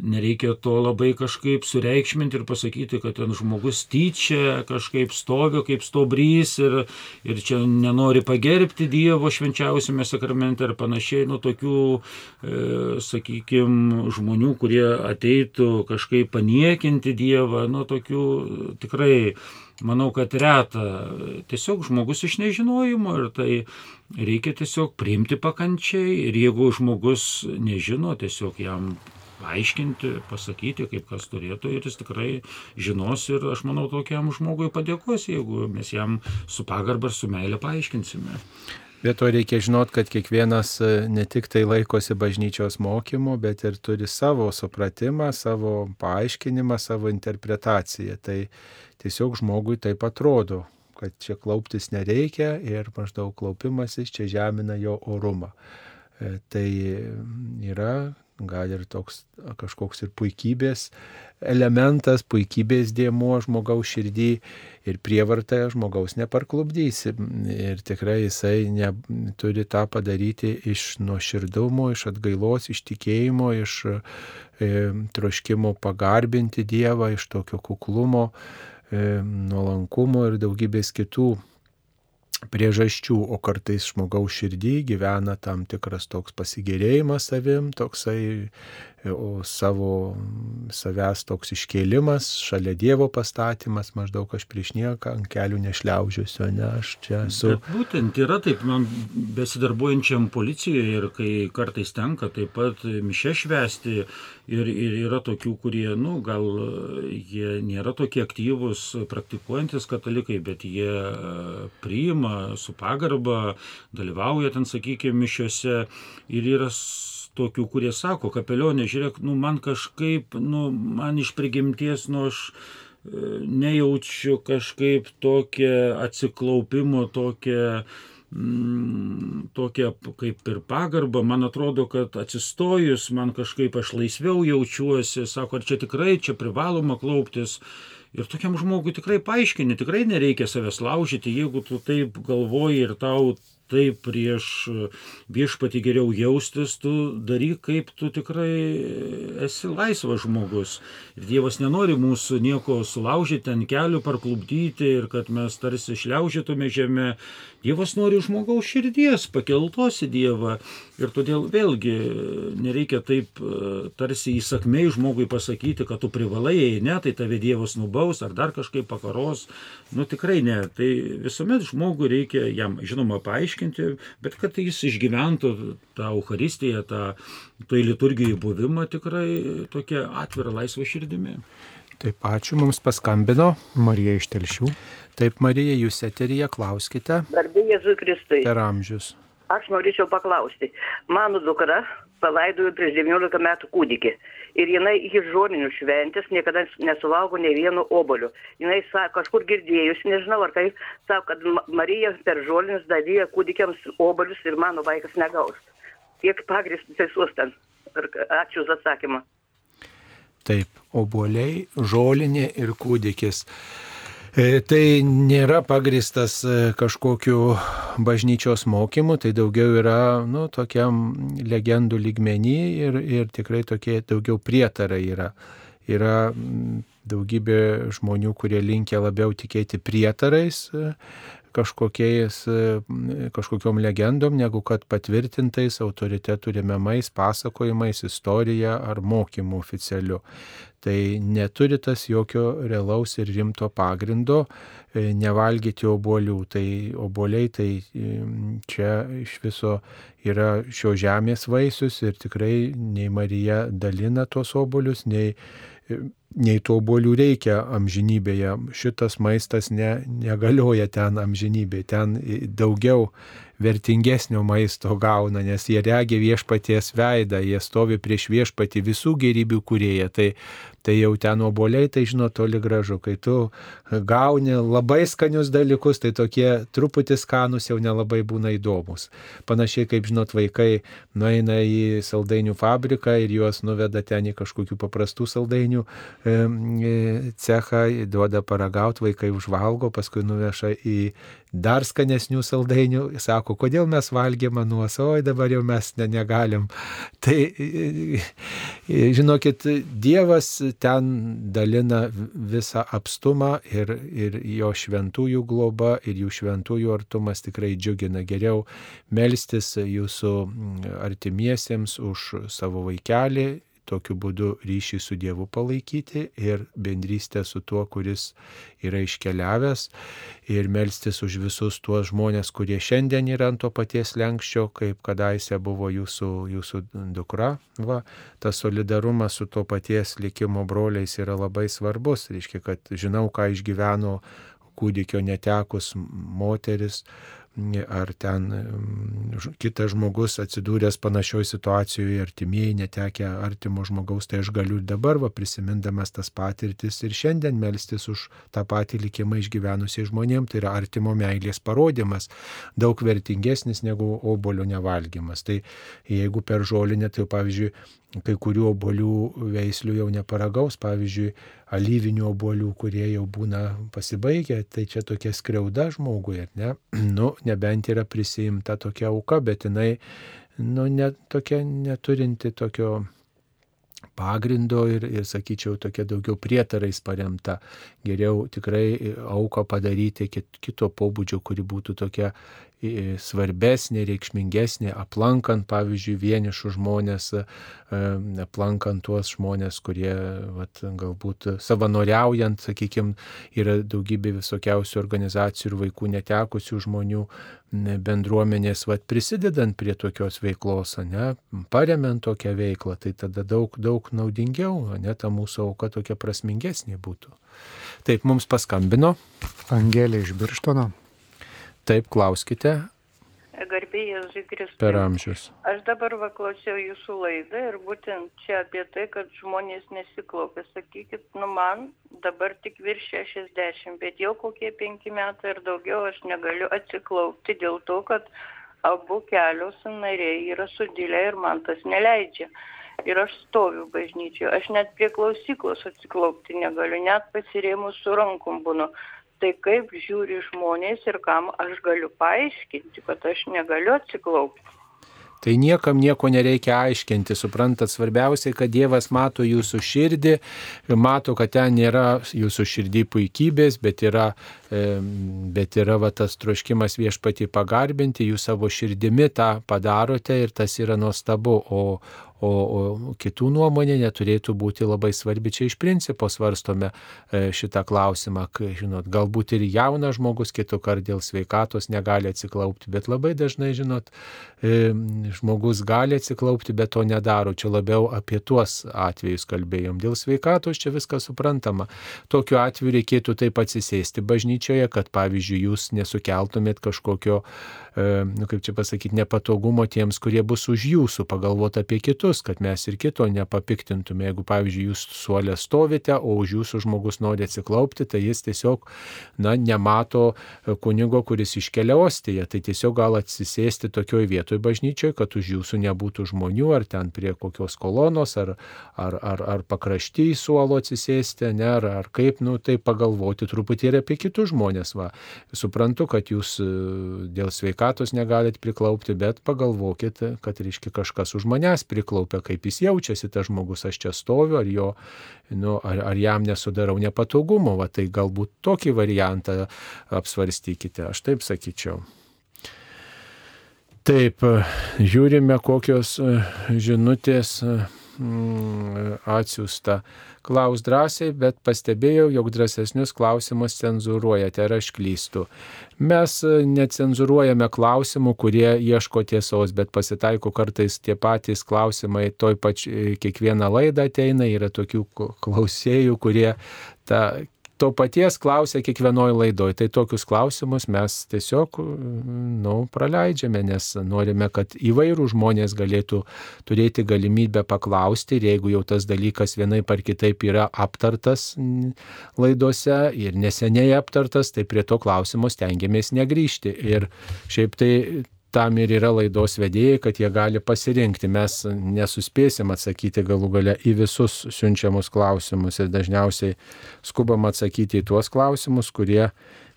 Nereikia to labai kažkaip sureikšminti ir pasakyti, kad ten žmogus tyčia kažkaip stovi kaip stobrys ir, ir čia nenori pagerbti Dievo švenčiausiame sakramente ir panašiai. Nu, tokių, e, sakykime, žmonių, kurie ateitų kažkaip paniekinti Dievą, nu, tokių tikrai manau, kad reta. Tiesiog žmogus iš nežinojimo ir tai reikia tiesiog priimti pakančiai ir jeigu žmogus nežino, tiesiog jam aiškinti, pasakyti, kaip kas turėtų ir jis tikrai žinos ir aš manau tokiam žmogui padėkos, jeigu mes jam su pagarba ir su meilė paaiškinsime. Bet to reikia žinot, kad kiekvienas e, ne tik tai laikosi bažnyčios mokymo, bet ir turi savo supratimą, savo paaiškinimą, savo interpretaciją. Tai tiesiog žmogui taip atrodo, kad čia klauptis nereikia ir maždaug klaupimasis čia žemina jo orumą. E, tai yra gal ir toks kažkoks ir puikybės elementas, puikybės dėmuo žmogaus širdį ir prievartą žmogaus neparklubdysi. Ir tikrai jisai ne, turi tą padaryti iš nuoširdumo, iš atgailos, iš tikėjimo, iš e, troškimo pagarbinti Dievą, iš tokio kuklumo, e, nuolankumo ir daugybės kitų priežasčių, o kartais žmogaus širdį gyvena tam tikras toks pasigėrėjimas savim, toksai o savo savęs toks iškėlimas, šalia Dievo pastatymas, maždaug aš prieš nieką ant kelių nešliaužiuosiu, ne aš čia esu. Bet būtent yra taip, man besidarbuojančiam policijoje ir kai kartais tenka taip pat mišę švesti ir, ir yra tokių, kurie, nu, gal jie nėra tokie aktyvūs praktikuojantis katalikai, bet jie priima su pagarba, dalyvauja ten, sakykime, mišiuose ir yra tokių, kurie sako, kapelionė, žiūrėk, nu man kažkaip, nu man iš prigimties, nu aš e, nejaučiu kažkaip tokią atsiklaupimo, tokią mm, tokia kaip ir pagarba, man atrodo, kad atsistojus, man kažkaip aš laisviau jaučiuosi, sako, ar čia tikrai, čia privaloma klauptis. Ir tokiam žmogui tikrai paaiškini, tikrai nereikia savęs laužyti, jeigu tu taip galvoji ir tau taip prieš viešpati geriau jaustis, tu daryk, kaip tu tikrai esi laisvas žmogus. Ir Dievas nenori mūsų nieko sulaužyti ant kelių, parklubdyti ir kad mes tarsi šliaužytume žemę. Dievas nori žmogaus širdies, pakeltos į Dievą. Ir todėl vėlgi nereikia taip tarsi įsakmei žmogui pasakyti, kad tu privalai, jei ne, tai tave Dievas nubaus ar dar kažkaip pakaros. Nu tikrai ne. Tai visuomet žmogui reikia jam, žinoma, paaiškinti paaiškinti, bet kad jis išgyventų tą Euharistiją, tą toj liturgijai buvimą tikrai tokia atvira laisva širdimi. Taip, ačiū, mums paskambino Marija iš Telšių. Taip, Marija, jūs eterija, klauskite. Garbė Jėzui Kristui. Per amžius. Aš norėčiau paklausti. Mano dukra palaidojo prieš 19 metų kūdikį ir jinai iki žoninių šventės niekada nesulauko nei vieno obolio. Jinai sako, kažkur girdėjus, nežinau ar tai, sako, kad Marija per žolinius dalyja kūdikiams obolius ir mano vaikas negaus. Kiek pagristas tiesos ten. Ačiū už atsakymą. Taip, oboliai, žolinė ir kūdikis. E, tai nėra pagristas e, kažkokiu bažnyčios mokymu, tai daugiau yra, nu, tokiam legendų lygmenį ir, ir tikrai tokie daugiau prietarai yra. Yra daugybė žmonių, kurie linkia labiau tikėti prietarais, e, kažkokiais, kažkokiom legendom, negu kad patvirtintais autoritetų remiamais pasakojimais, istorija ar mokymu oficialiu tai neturi tas jokio realaus ir rimto pagrindo e, nevalgyti obolių. Tai oboliai tai čia iš viso yra šio žemės vaisius ir tikrai nei Marija dalina tuos obolius, nei, e, nei tų obolių reikia amžinybėje. Šitas maistas ne, negalioja ten amžinybėje, ten daugiau vertingesnio maisto gauna, nes jie regi viešpaties veidą, jie stovi prieš viešpatį visų gerybių kurėje. Tai tai jau ten oboliai, tai žinot, toli gražu, kai tu gauni labai skanius dalykus, tai tokie truputį skanus jau nelabai būna įdomus. Panašiai kaip, žinot, vaikai nueina į saldainių fabriką ir juos nuveda ten į kažkokių paprastų saldainių cechą, duoda paragauti, vaikai užvalgo, paskui nuveša į dar skanesnių saldainių, sako, kodėl mes valgėm anuos, oi dabar jau mes ne, negalim. Tai, žinokit, Dievas ten dalina visą apstumą ir, ir jo šventųjų globa ir jų šventųjų artumas tikrai džiugina. Geriau melstis jūsų artimiesiems už savo vaikelį tokiu būdu ryšį su Dievu palaikyti ir bendrystę su tuo, kuris yra iškeliavęs ir melstis už visus tuos žmonės, kurie šiandien yra ant to paties lenkščio, kaip kadaise buvo jūsų, jūsų dukra. Va, tas solidarumas su to paties likimo broliais yra labai svarbus. Reiškia, kad žinau, ką išgyveno kūdikio netekus moteris ar ten kitas žmogus atsidūręs panašioje situacijoje, artimieji netekę artimo žmogaus, tai aš galiu dabar, va, prisimindamas tas patirtis ir šiandien melstis už tą patį likimą išgyvenusiai žmonėms, tai yra artimo meilės parodimas, daug vertingesnis negu obolio nevalgymas. Tai jeigu per žolinę, tai pavyzdžiui, kai kurių obolių veislių jau neparagaus, pavyzdžiui, alyvinių obolių, kurie jau būna pasibaigę, tai čia tokia skriauda žmogui, ne? Nu, nebent yra prisijimta tokia auka, bet jinai, nu, net tokia neturinti tokio pagrindo ir, ir, sakyčiau, tokia daugiau prietarais paremta. Geriau tikrai auką padaryti kito pobūdžio, kuri būtų tokia svarbesnė, reikšmingesnė, aplankant, pavyzdžiui, vienišų žmonės, e, aplankant tuos žmonės, kurie vat, galbūt savanoriaujant, sakykime, yra daugybė visokiausių organizacijų ir vaikų netekusių žmonių bendruomenės, vat, prisidedant prie tokios veiklos, ne, paremiant tokią veiklą, tai tada daug, daug naudingiau, ne, ta mūsų auka tokia prasmingesnė būtų. Taip, mums paskambino. Angelė iš Birštono. Taip, klauskite. Garbėjai Zikristus. Per amžius. Aš dabar vaklausiau jūsų laidą ir būtent čia apie tai, kad žmonės nesiklaupia. Sakykit, nu man dabar tik virš 60, bet jau kokie penki metai ir daugiau aš negaliu atsiklaupti dėl to, kad abu kelios nariai yra sudilę ir man tas neleidžia. Ir aš stoviu bažnyčioje, aš net prie klausyklos atsiklaupti negaliu, net pasirėmus su rankom būnu tai kaip žiūri žmonės ir kam aš galiu paaiškinti, kad aš negaliu atsiklaupti. Tai niekam nieko nereikia aiškinti, suprantat, svarbiausia, kad Dievas mato jūsų širdį, mato, kad ten nėra jūsų širdį puikybės, bet yra, bet yra va, tas troškimas viešpatį pagarbinti, jūs savo širdimi tą padarote ir tas yra nuostabu, o, o, o kitų nuomonė neturėtų būti labai svarbi. Čia iš principo svarstome e, šitą klausimą, kai, žinot, galbūt ir jaunas žmogus kitų kart dėl sveikatos negali atsiklaupti, bet labai dažnai, žinot, e, žmogus gali atsiklaupti, bet to nedaro. Čia labiau apie tuos atvejus kalbėjom. Dėl sveikatos čia viskas suprantama. Tokiu atveju reikėtų taip atsisėsti bažnyčioje, kad pavyzdžiui jūs nesukeltumėt kažkokio, nu, kaip čia pasakyti, nepatogumo tiems, kurie bus už jūsų, pagalvoti apie kitus kad mes ir kito nepapiktintume. Jeigu, pavyzdžiui, jūs suolė stovite, o už jūsų žmogus nori atsiklaupti, tai jis tiesiog, na, nemato kunigo, kuris iškelia ostiją. Tai tiesiog gal atsisėsti tokioj vietoj bažnyčioje, kad už jūsų nebūtų žmonių, ar ten prie kokios kolonos, ar, ar, ar, ar pakrašty į suolo atsisėsti, ne, ar, ar kaip, nu, tai pagalvoti truputį ir apie kitus žmonės. Va. Suprantu, kad jūs e, dėl sveikatos negalit priklaupti, bet pagalvokit, kad, reiškia, kažkas už manęs priklauso atsiklaupia, kaip jis jaučiasi, tas žmogus, aš čia stoviu, ar, jo, nu, ar, ar jam nesudarau nepatogumo, va, tai galbūt tokį variantą apsvarstykite, aš taip sakyčiau. Taip, žiūrime, kokios žinutės mm, atsiųsta. Klaus drąsiai, bet pastebėjau, jog drąsesnius klausimus cenzuruojate, ar aš klystu. Mes e, necenzuruojame klausimų, kurie ieško tiesos, bet pasitaiko kartais tie patys klausimai, toj pačiai kiekvieną laidą ateina, yra tokių klausėjų, kurie tą to paties klausia kiekvienoje laidoje. Tai tokius klausimus mes tiesiog, nu, praleidžiame, nes norime, kad įvairių žmonės galėtų turėti galimybę paklausti ir jeigu jau tas dalykas vienaip ar kitaip yra aptartas laidose ir neseniai aptartas, tai prie to klausimo stengiamės negryžti. Ir šiaip tai tam ir yra laidos vedėjai, kad jie gali pasirinkti. Mes nesuspėsim atsakyti galų gale į visus siunčiamus klausimus ir dažniausiai skubam atsakyti į tuos klausimus, kurie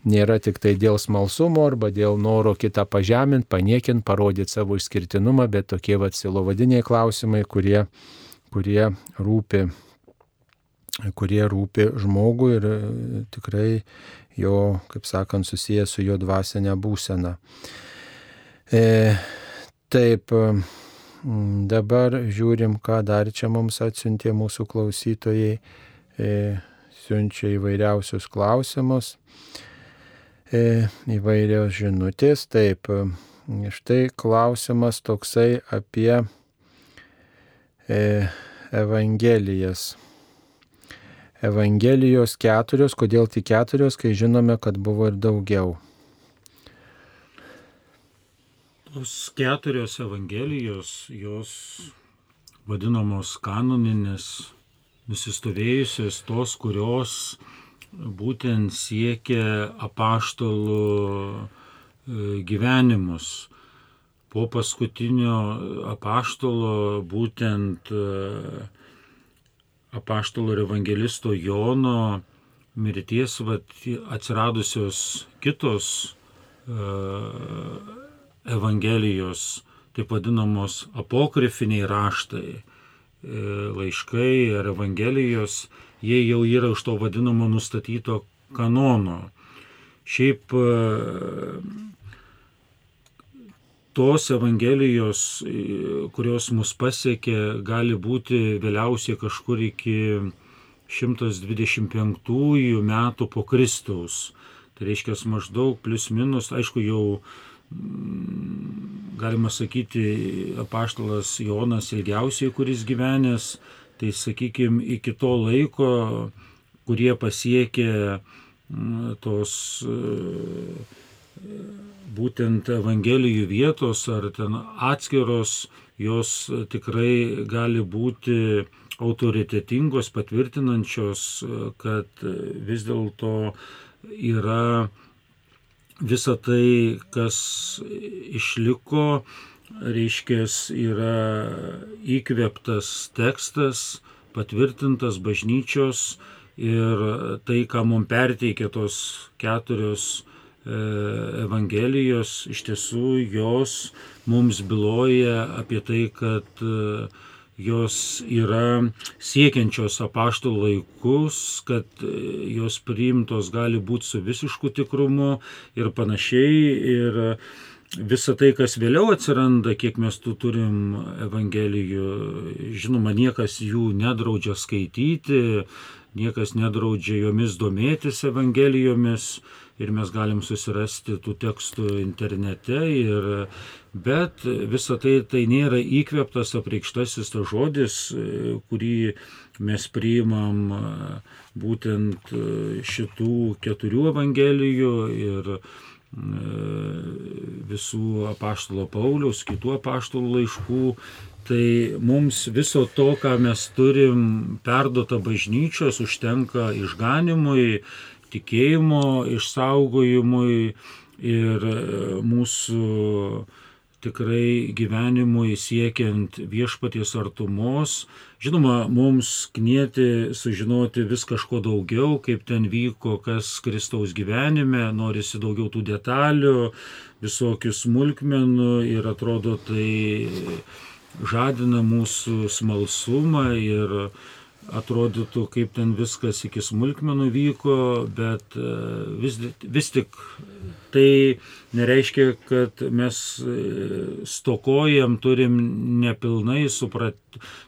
nėra tik tai dėl smalsumo arba dėl noro kitą pažeminti, paniekinti, parodyti savo išskirtinumą, bet tokie vatsilovadiniai klausimai, kurie, kurie rūpi kurie rūpi žmogui ir tikrai jo, kaip sakant, susijęs su jo dvasinė būsena. E, taip, dabar žiūrim, ką dar čia mums atsiuntė mūsų klausytojai. E, siunčia įvairiausius klausimus, e, įvairios žinutės. Taip, štai klausimas toksai apie e, Evangelijas. Evangelijos keturios, kodėl tik keturios, kai žinome, kad buvo ir daugiau. Tos keturios Evangelijos, jos vadinamos kanoninės, nusistovėjusios, tos, kurios būtent siekia apaštalų e, gyvenimus. Po paskutinio apaštalo būtent e, apaštalo ir evangelisto Jono mirties vat, atsiradusios kitos uh, Evangelijos, taip vadinamos apokrifiniai raštai, e, laiškai ar Evangelijos, jie jau yra už to vadinamo nustatyto kanono. Šiaip e, tos Evangelijos, e, kurios mus pasiekė, gali būti vėliausiai kažkur iki 125 metų po Kristaus. Tai reiškia maždaug plus minus, aišku, jau galima sakyti, apaštalas Jonas ilgiausiai, kuris gyvenęs, tai sakykime, iki to laiko, kurie pasiekė tos būtent Evangelijų vietos ar ten atskiros, jos tikrai gali būti autoritetingos, patvirtinančios, kad vis dėlto yra visa tai, kas išliko, reiškia, yra įkvėptas tekstas, patvirtintas bažnyčios ir tai, ką mums perteikė tos keturios e, Evangelijos, iš tiesų jos mums byloja apie tai, kad e, jos yra siekiančios apaštų laikus, kad e, jos priimtos gali būti su visišku tikrumu ir panašiai. Ir visa tai, kas vėliau atsiranda, kiek mes tų turim Evangelijų, žinoma, niekas jų nedraudžia skaityti, niekas nedraudžia jomis domėtis Evangelijomis ir mes galim susirasti tų tekstų internete, ir, bet visa tai tai nėra įkveptas apreikštasis tas žodis, kurį mes priimam būtent šitų keturių evangelijų ir visų apaštalo Pauliaus, kitų apaštalų laiškų, tai mums viso to, ką mes turim perduota bažnyčios, užtenka išganimui tikėjimo išsaugojimui ir e, mūsų tikrai gyvenimui siekiant viešpaties artumos. Žinoma, mums knieti sužinoti vis kažko daugiau, kaip ten vyko, kas Kristaus gyvenime, norisi daugiau tų detalių, visokių smulkmenų ir atrodo tai žadina mūsų smalsumą ir atrodytų, kaip ten viskas iki smulkmenų vyko, bet e, vis, vis tik tai nereiškia, kad mes e, stokojam, turim nepilnai suprat,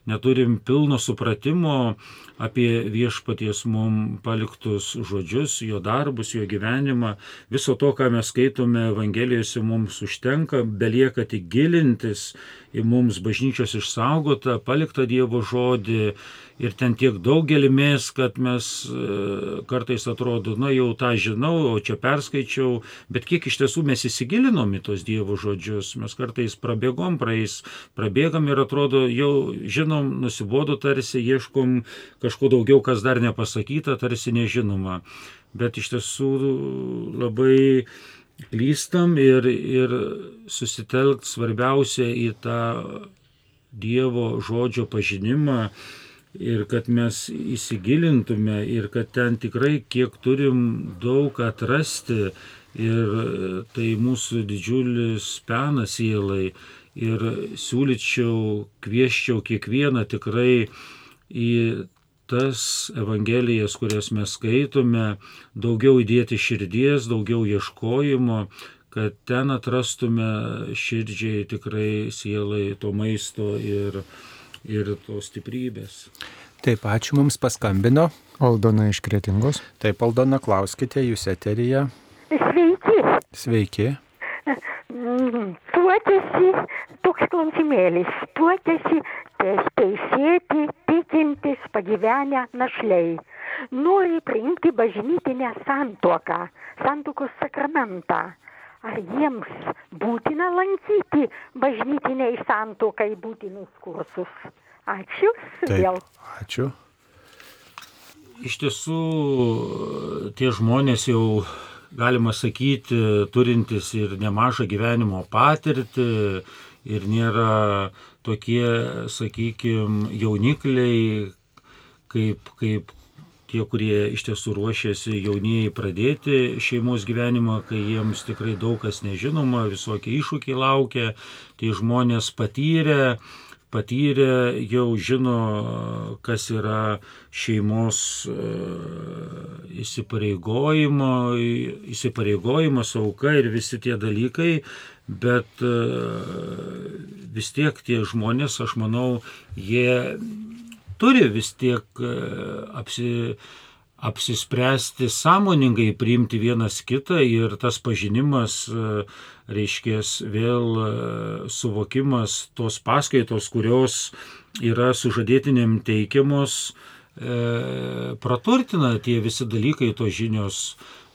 neturim pilno supratimo apie viešpaties mum paliktus žodžius, jo darbus, jo gyvenimą. Viso to, ką mes skaitome Evangelijose, mums užtenka, belieka tik gilintis į mums bažnyčios išsaugotą, paliktą Dievo žodį ir ten tiek daug gelmės, kad mes e, kartais atrodo, na jau tą žinau, o čia perskaičiau, bet kiek iš tiesų mes įsigilinom į tos Dievo žodžius, mes kartais prabėgom, praeis, prabėgam ir atrodo, jau žinom, nusibodo tarsi, ieškom kažko daugiau, kas dar nepasakyta, tarsi nežinoma. Bet iš tiesų labai klystam ir, ir susitelkt svarbiausia į tą Dievo žodžio pažinimą ir kad mes įsigilintume ir kad ten tikrai kiek turim daug atrasti ir tai mūsų didžiulis penas sielai. Ir siūlyčiau, kvieščiau kiekvieną tikrai į tas evangelijas, kurias mes skaitome, daugiau įdėti širdies, daugiau ieškojimo, kad ten atrastume širdžiai tikrai sielai to maisto ir, ir tos stiprybės. Taip, ačiū mums paskambino. Aldona iš Kretingos. Taip, Aldona, klauskite, jūs eterija. Sveiki. Sveiki. Tuokėsi, toks klausimėlis, tuokėsi teisėti, tikintis, pagyvenę našliai. Nori priimti bažnytinę santuoką, santuokos sakramentą. Ar jiems būtina lankyti bažnytiniai santuokai būtinus kursus? Ačiū. Vėl. Ačiū. Iš tiesų, tie žmonės jau, galima sakyti, turintys ir nemažą gyvenimo patirtį ir nėra tokie, sakykime, jaunikliai, kaip, kaip tie, kurie iš tiesų ruošiasi jaunieji pradėti šeimos gyvenimą, kai jiems tikrai daug kas nežinoma, visokie iššūkiai laukia, tie žmonės patyrę, patyrę jau žino, kas yra šeimos e, įsipareigojimas, auka ir visi tie dalykai, bet e, vis tiek tie žmonės, aš manau, jie turi vis tiek e, apsi, apsispręsti sąmoningai priimti vienas kitą ir tas pažinimas, reiškės vėl suvokimas tos paskaitos, kurios yra sužadėtinėm teikiamos, praturtina tie visi dalykai, tos žinios,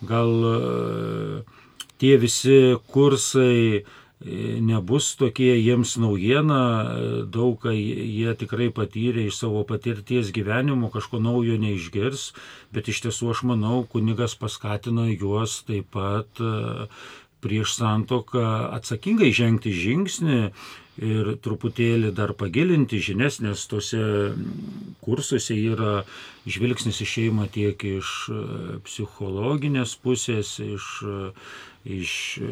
gal tie visi kursai nebus tokie jiems naujiena, daug ką jie tikrai patyrė iš savo patirties gyvenimo, kažko naujo neišgirs, bet iš tiesų aš manau, kunigas paskatino juos taip pat prieš santoką atsakingai žengti žingsnį ir truputėlį dar pagilinti žinias, nes tuose kursuose yra žvilgsnis į šeimą tiek iš psichologinės pusės, iš iš e,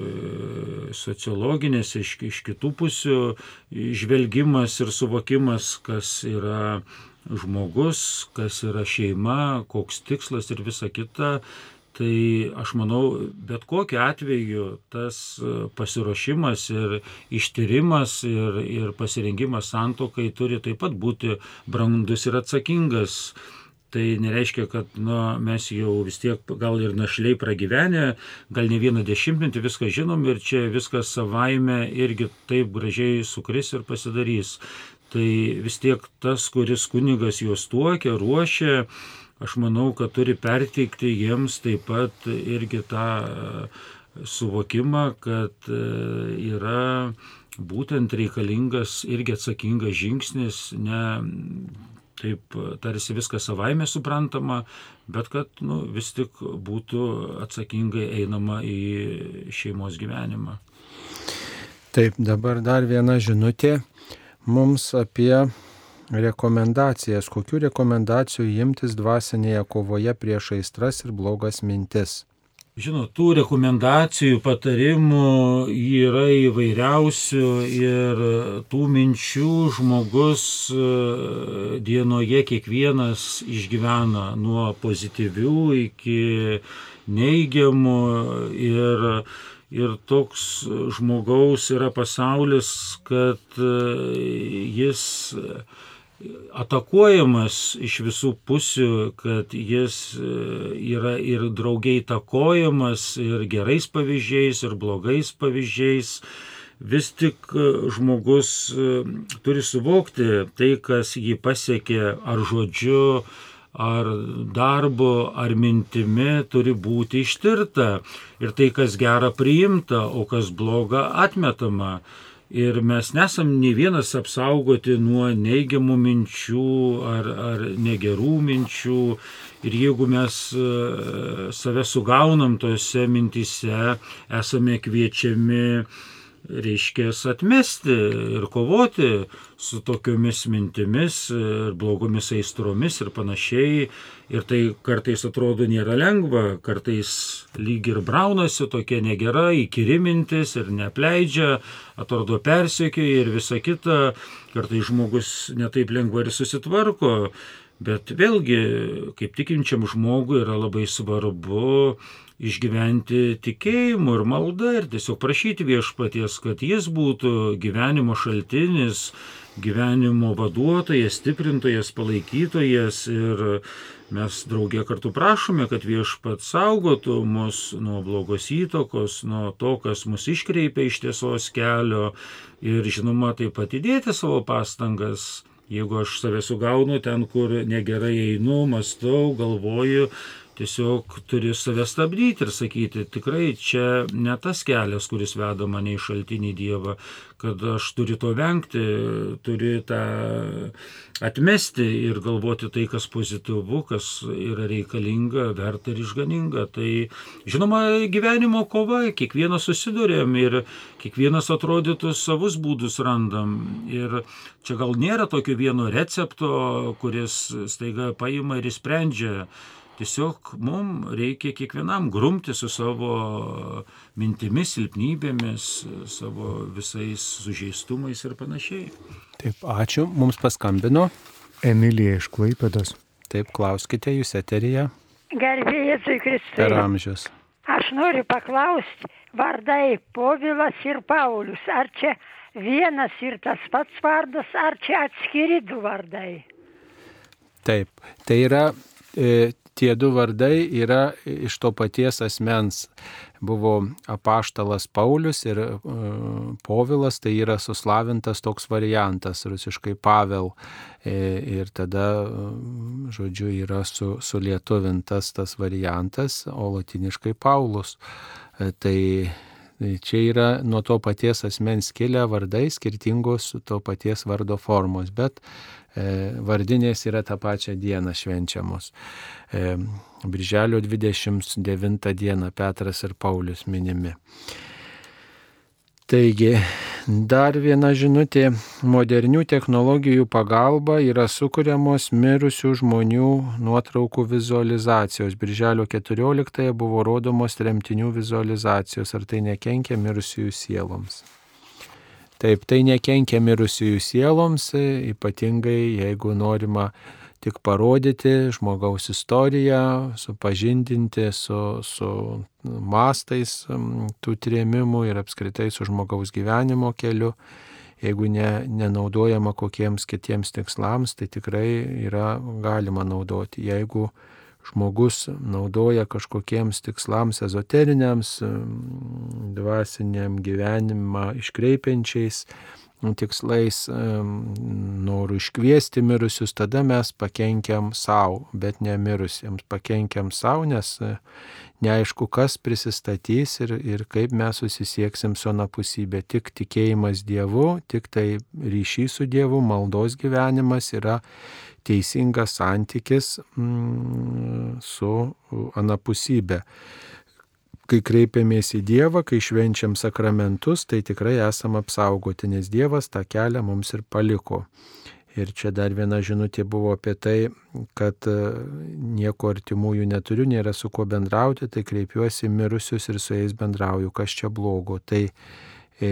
sociologinės, iš, iš kitų pusių žvelgimas ir suvokimas, kas yra žmogus, kas yra šeima, koks tikslas ir visa kita. Tai aš manau, bet kokiu atveju tas pasiruošimas ir ištyrimas ir, ir pasirengimas santokai turi taip pat būti brandus ir atsakingas tai nereiškia, kad nu, mes jau vis tiek gal ir našliai pragyvenę, gal ne vieną dešimtmetį viską žinom ir čia viskas savaime irgi taip gražiai sukris ir pasidarys. Tai vis tiek tas, kuris kunigas juos tuokia, ruošia, aš manau, kad turi perteikti jiems taip pat irgi tą e, suvokimą, kad e, yra būtent reikalingas irgi atsakingas žingsnis, ne taip tarsi viskas savaime suprantama, bet kad nu, vis tik būtų atsakingai einama į šeimos gyvenimą. Taip, dabar dar viena žinutė mums apie rekomendacijas, kokiu rekomendacijų imtis dvasinėje kovoje prieš aistras ir blogas mintis. Žinot, tų rekomendacijų, patarimų yra įvairiausių ir tų minčių žmogus e, dienoje kiekvienas išgyvena nuo pozityvių iki neigiamų ir, ir toks žmogaus yra pasaulis, kad e, jis atakuojamas iš visų pusių, kad jis e, yra ir draugiai takojamas ir gerais pavyzdžiais, ir blogais pavyzdžiais. Vis tik e, žmogus e, turi suvokti tai, kas jį pasiekė ar žodžiu, ar darbu, ar mintimi turi būti ištirta. Ir tai, kas gera priimta, o kas bloga atmetama. Ir mes nesam nei vienas apsaugoti nuo neigiamų minčių ar, ar negerų minčių. Ir jeigu mes e, save sugaunam tose mintise, esame kviečiami reiškia atmesti ir kovoti su tokiomis mintimis ir blogomis aistromis ir panašiai. Ir tai kartais atrodo nėra lengva, kartais lyg ir braunasi tokia negera, įkyri mintis ir nepleidžia, atrodo persiekioja ir visa kita. Kartais žmogus netaip lengva ir susitvarko. Bet vėlgi, kaip tikinčiam žmogui yra labai svarbu išgyventi tikėjimu ir malda ir tiesiog prašyti viešpaties, kad jis būtų gyvenimo šaltinis, gyvenimo vaduotojas, stiprintojas, palaikytojas ir mes draugė kartu prašome, kad viešpat saugotų mus nuo blogos įtokos, nuo to, kas mus iškreipia iš tiesos kelio ir žinoma taip pat įdėti savo pastangas. Jeigu aš save sugaunu ten, kur negerai einu, mastau, galvoju, tiesiog turi save stabdyti ir sakyti, tikrai čia ne tas kelias, kuris veda mane į šaltinį Dievą, kad aš turiu to vengti, turiu tą atmesti ir galvoti tai, kas pozityvu, kas yra reikalinga, verta ir išganinga. Tai žinoma, gyvenimo kova, kiekvienas susidurėm ir kiekvienas atrodytų savus būdus randam. Ir čia gal nėra tokio vieno recepto, kuris staiga paima ir įsprendžia Tiesiog mums reikia kiekvienam grumti su savo mintimis, silpnybėmis, savo visais sužeistumais ir panašiai. Taip, ačiū. Mums paskambino. Emilija iš Klaipėdos. Taip, klauskite jūs eteriją. Gerbėjai Kristui. Per amžius. Aš noriu paklausti, vardai Povilas ir Paulius, ar čia vienas ir tas pats vardas, ar čia atskiri du vardai? Taip, tai yra e, tie du vardai yra iš to paties asmens. Buvo apaštalas Paulius ir uh, Povilas, tai yra suslavintas toks variantas, rusiškai Pavel. E, ir tada, uh, žodžiu, yra su, sulietuvintas tas variantas, o latiniškai Paulus. E, tai Čia yra nuo to paties asmens kilę vardai, skirtingos to paties vardo formos, bet E, vardinės yra tą pačią dieną švenčiamos. E, Birželio 29 dieną Petras ir Paulius minimi. Taigi, dar viena žinutė. Modernių technologijų pagalba yra sukūriamos mirusių žmonių nuotraukų vizualizacijos. Birželio 14 buvo rodomos tremtinių vizualizacijos. Ar tai nekenkia mirusiųjų sieloms? Taip, tai nekenkia mirusiųjų sieloms, ypatingai jeigu norima tik parodyti žmogaus istoriją, supažindinti su, su mastais tų trėmimų ir apskritai su žmogaus gyvenimo keliu. Jeigu ne, nenaudojama kokiems kitiems tikslams, tai tikrai yra galima naudoti. Jeigu žmogus naudoja kažkokiems tikslams ezoteriniams, dvasiniam gyvenimą iškreipiančiais tikslais, noriu iškviesti mirusius, tada mes pakenkiam savo, bet ne mirusiems, pakenkiam savo, nes e, neaišku, kas prisistatys ir, ir kaip mes susisieksim su anapusybė. Tik tikėjimas Dievu, tik tai ryšys su Dievu, maldos gyvenimas yra teisingas santykis mm, su anapusybė. Kai kreipiamės į Dievą, kai švenčiam sakramentus, tai tikrai esam apsaugoti, nes Dievas tą kelią mums ir paliko. Ir čia dar viena žinutė buvo apie tai, kad e, nieko artimųjų neturiu, nėra su kuo bendrauti, tai kreipiuosi mirusius ir su jais bendrauju, kas čia blogo. Tai, e,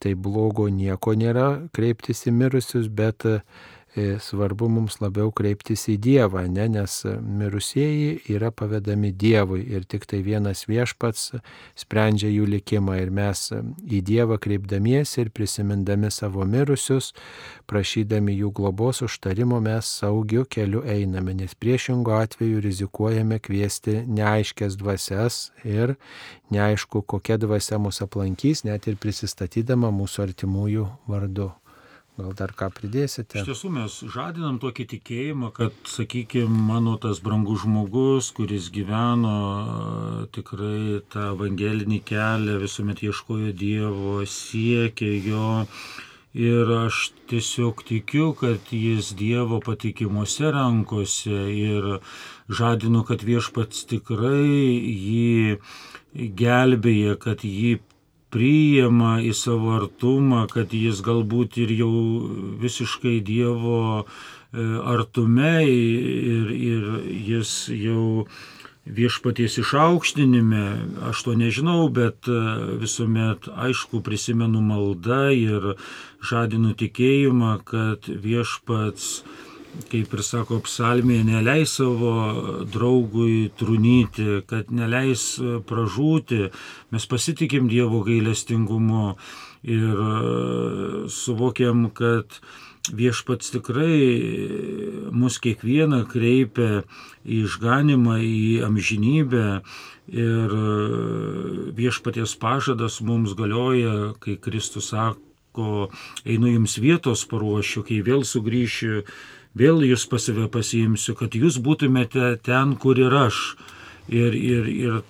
tai blogo nieko nėra kreiptis į mirusius, bet e, svarbu mums labiau kreiptis į Dievą, ne, nes mirusieji yra pavedami Dievui ir tik tai vienas viešpats sprendžia jų likimą ir mes į Dievą kreipdamiesi ir prisimindami savo mirusius, prašydami jų globos užtarimo mes saugiu keliu einame, nes priešingo atveju rizikuojame kviesti neaiškės dvasias ir neaišku, kokia dvasia mus aplankys, net ir prisistatydama mūsų artimųjų vardu. Gal dar ką pridėsite? Iš tiesų mes žadinam tokį tikėjimą, kad, sakykime, mano tas brangus žmogus, kuris gyveno tikrai tą evangelinį kelią, visuomet ieškojo Dievo, siekė jo. Ir aš tiesiog tikiu, kad jis Dievo patikimuose rankose ir žadinu, kad viešpats tikrai jį gelbėja, kad jį priima į savo artumą, kad jis galbūt ir jau visiškai Dievo e, artume ir, ir jis jau viešpaties išaukštinime, aš to nežinau, bet e, visuomet aišku prisimenu maldą ir žadinu tikėjimą, kad viešpats kaip ir sako psalmė, neleis savo draugui trunyti, kad neleis pražūti. Mes pasitikim Dievo gailestingumu ir e, suvokiam, kad viešpats tikrai mus kiekvieną kreipia į išganimą, į amžinybę ir e, viešpaties pažadas mums galioja, kai Kristus sako, einu jums vietos paruošiu, kai vėl sugrįšiu vėl jūs pas save pasiimsiu, kad jūs būtumėte ten, kur ir aš. Ir, ir, ir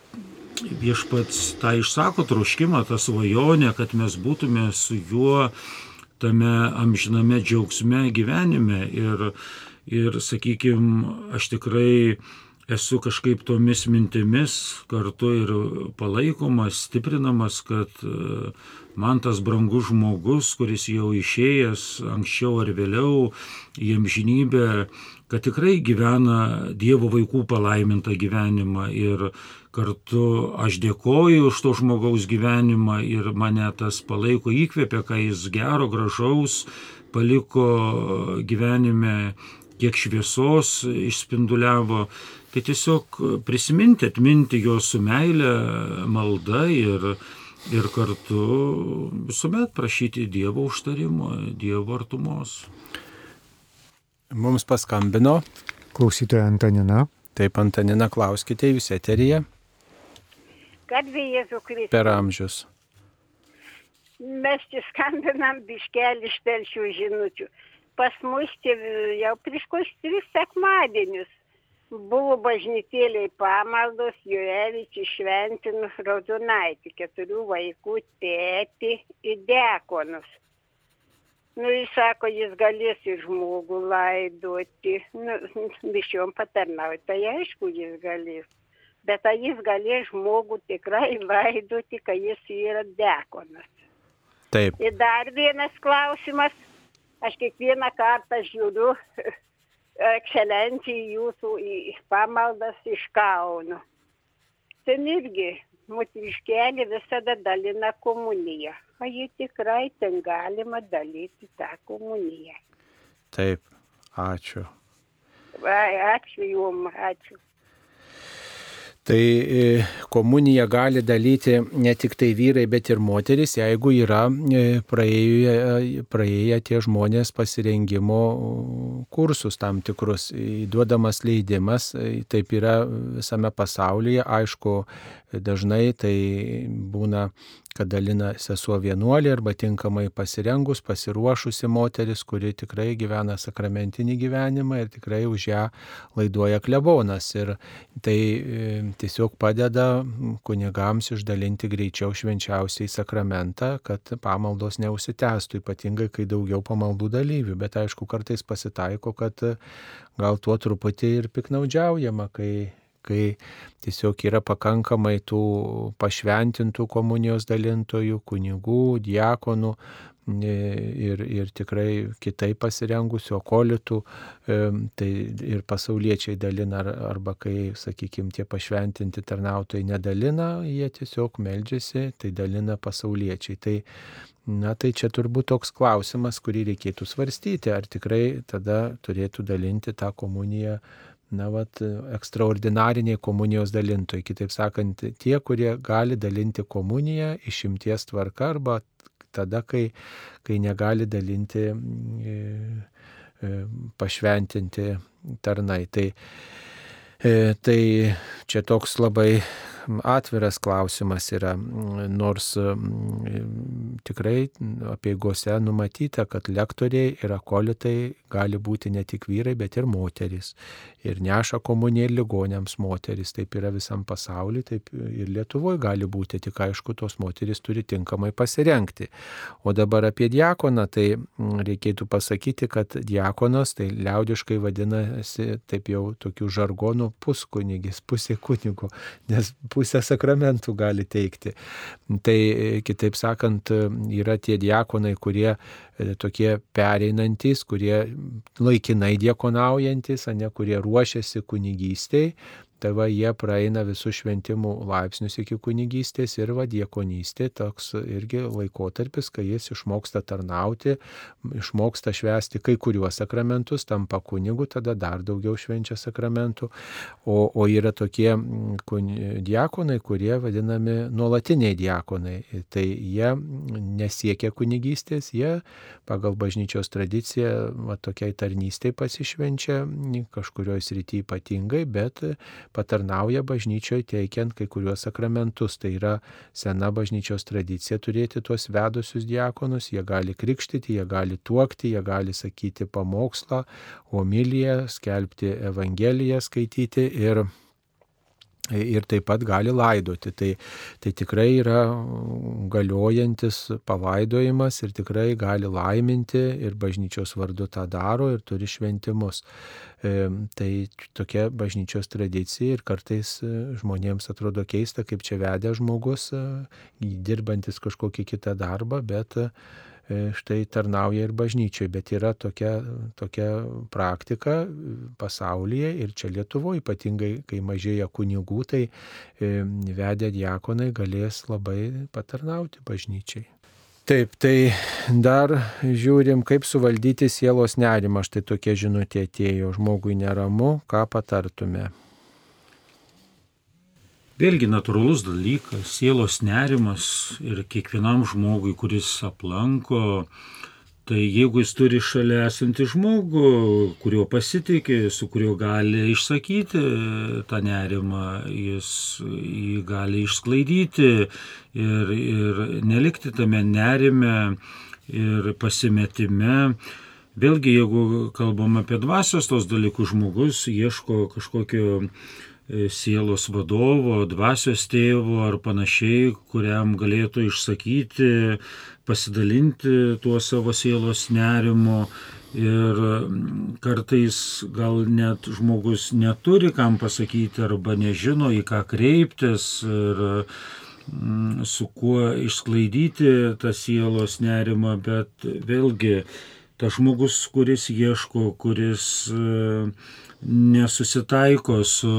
viešpats tą išsako troškimą, tą svajonę, kad mes būtume su juo tame amžiname džiaugsme gyvenime. Ir, ir sakykime, aš tikrai esu kažkaip tomis mintimis kartu ir palaikomas, stiprinamas, kad man tas brangus žmogus, kuris jau išėjęs anksčiau ar vėliau į amžinybę, kad tikrai gyvena Dievo vaikų palaimintą gyvenimą ir kartu aš dėkoju už to žmogaus gyvenimą ir mane tas palaiko įkvėpia, ką jis gero, gražaus paliko gyvenime, kiek šviesos išspinduliavo. Tai tiesiog prisiminti, atminti jo su meile, malda ir, ir kartu visuomet prašyti Dievo užtarimo, Dievo artumos. Mums paskambino. Klausytoja Antanina. Taip, Antanina, klauskite, jūs eterija. Garbė Jėzų Kristų. Per amžius. Mes čia skambinam biškelį iš telšių žinučių. Pas mus čia jau prieš kokius tris sekmadienius buvo bažnytėliai pamaldos, Jurevičius šventinu Raudonaitį, keturių vaikų tėti į dekonus. Nu, jis sako, jis galės ir žmogų laidoti, nu, mišiom patarnauti, tai aišku, jis galės. Bet ar jis galės žmogų tikrai laidoti, kai jis yra dekonas. Taip. Ir dar vienas klausimas, aš kiekvieną kartą žiūriu ekscelencijai jūsų į pamaldas iš Kauno. Ten irgi moteriškelė visada dalina komuniją. O jį tikrai ten galima dalyti tą komuniją. Taip, ačiū. Vai, ačiū jum, ačiū. Tai e, komuniją gali dalyti ne tik tai vyrai, bet ir moteris, jeigu yra e, praėję, praėję tie žmonės pasirengimo kursus tam tikrus, duodamas leidimas, e, taip yra visame pasaulyje, aišku, dažnai tai būna kad dalina sesuo vienuolė arba tinkamai pasirengus, pasiruošusi moteris, kuri tikrai gyvena sakramentinį gyvenimą ir tikrai už ją laiduoja klebonas. Ir tai e, tiesiog padeda kunigams išdalinti greičiau švenčiausiai sakramentą, kad pamaldos neusitęstų, ypatingai kai daugiau pamaldų dalyvių. Bet aišku, kartais pasitaiko, kad gal tuo truputį ir piknaudžiaujama, kai kai tiesiog yra pakankamai tų pašventintų komunijos dalintojų, kunigų, diakonų, ir, ir tikrai kitaip pasirengusių okolitų, tai ir pasauliečiai dalina, arba kai, sakykime, tie pašventinti tarnautojai nedalina, jie tiesiog meldžiasi, tai dalina pasauliečiai. Tai, na, tai čia turbūt toks klausimas, kurį reikėtų svarstyti, ar tikrai tada turėtų dalinti tą komuniją na, vat, ekstraordinariniai komunijos dalintojai. Kitaip sakant, tie, kurie gali dalinti komuniją išimties tvarka arba tada, kai, kai negali dalinti e, e, pašventinti tarnai. Tai, e, tai čia toks labai atviras klausimas yra, nors tikrai apieigose numatyta, kad lektoriai ir akolitai gali būti ne tik vyrai, bet ir moteris. Ir neša komuniją ligonėms moteris. Taip yra visam pasauliu, taip ir Lietuvoje gali būti, tik aišku, tos moteris turi tinkamai pasirenkti. O dabar apie diakoną, tai reikėtų pasakyti, kad diakonas tai liaudiškai vadinasi taip jau tokių žargonų puskunigis, pusė kunigo, nes pusę sakramentų gali teikti. Tai kitaip sakant, yra tie diakonai, kurie e, tokie pereinantis, kurie laikinai diekonaujantis, ne kurie ruošiasi kunigystėj, Tai va jie praeina visus šventimų laipsnius iki kunigystės ir va diekonystė toks irgi laikotarpis, kai jis išmoksta tarnauti, išmoksta švesti kai kuriuos sakramentus, tampa kunigu, tada dar daugiau švenčia sakramentų. O, o yra tokie mm, diakonai, kurie vadinami nuolatiniai diakonai. Tai jie nesiekia kunigystės, jie pagal bažnyčios tradiciją va, tokiai tarnystėj pasišvenčia kažkurioje srityje ypatingai, bet patarnauja bažnyčioje teikiant kai kuriuos sakramentus. Tai yra sena bažnyčios tradicija turėti tuos vedusius diakonus, jie gali krikštyti, jie gali tuokti, jie gali sakyti pamokslą, homiliją, skelbti evangeliją, skaityti ir ir taip pat gali laidoti. Tai, tai tikrai yra galiojantis palaidojimas ir tikrai gali laiminti ir bažnyčios vardu tą daro ir turi šventimus. E, tai tokia bažnyčios tradicija ir kartais e, žmonėms atrodo keista, kaip čia vedė žmogus, e, dirbantis kažkokį kitą darbą, bet štai tarnauja ir bažnyčiai, bet yra tokia, tokia praktika pasaulyje ir čia Lietuvoje ypatingai, kai mažėja kunigų, tai e, vedę diakonai galės labai patarnauti bažnyčiai. Taip, tai dar žiūrim, kaip suvaldyti sielos nerimą. Štai tokia žinutė atėjo, žmogui neramu, ką patartume. Vėlgi natūralus dalykas, sielos nerimas ir kiekvienam žmogui, kuris aplanko, tai jeigu jis turi šalia esantį žmogų, kuriuo pasitikė, su kuriuo gali išsakyti tą nerimą, jis jį gali išsklaidyti ir, ir nelikti tame nerime ir pasimetime. Vėlgi, jeigu kalbam apie dvasios tos dalykus, žmogus ieško kažkokio sielos vadovo, dvasios tėvo ar panašiai, kuriam galėtų išsakyti, pasidalinti tuo savo sielos nerimo. Ir kartais gal net žmogus neturi kam pasakyti arba nežino, į ką kreiptis ir su kuo išsklaidyti tą sielos nerimą, bet vėlgi tas žmogus, kuris ieško, kuris uh, nesusitaiko su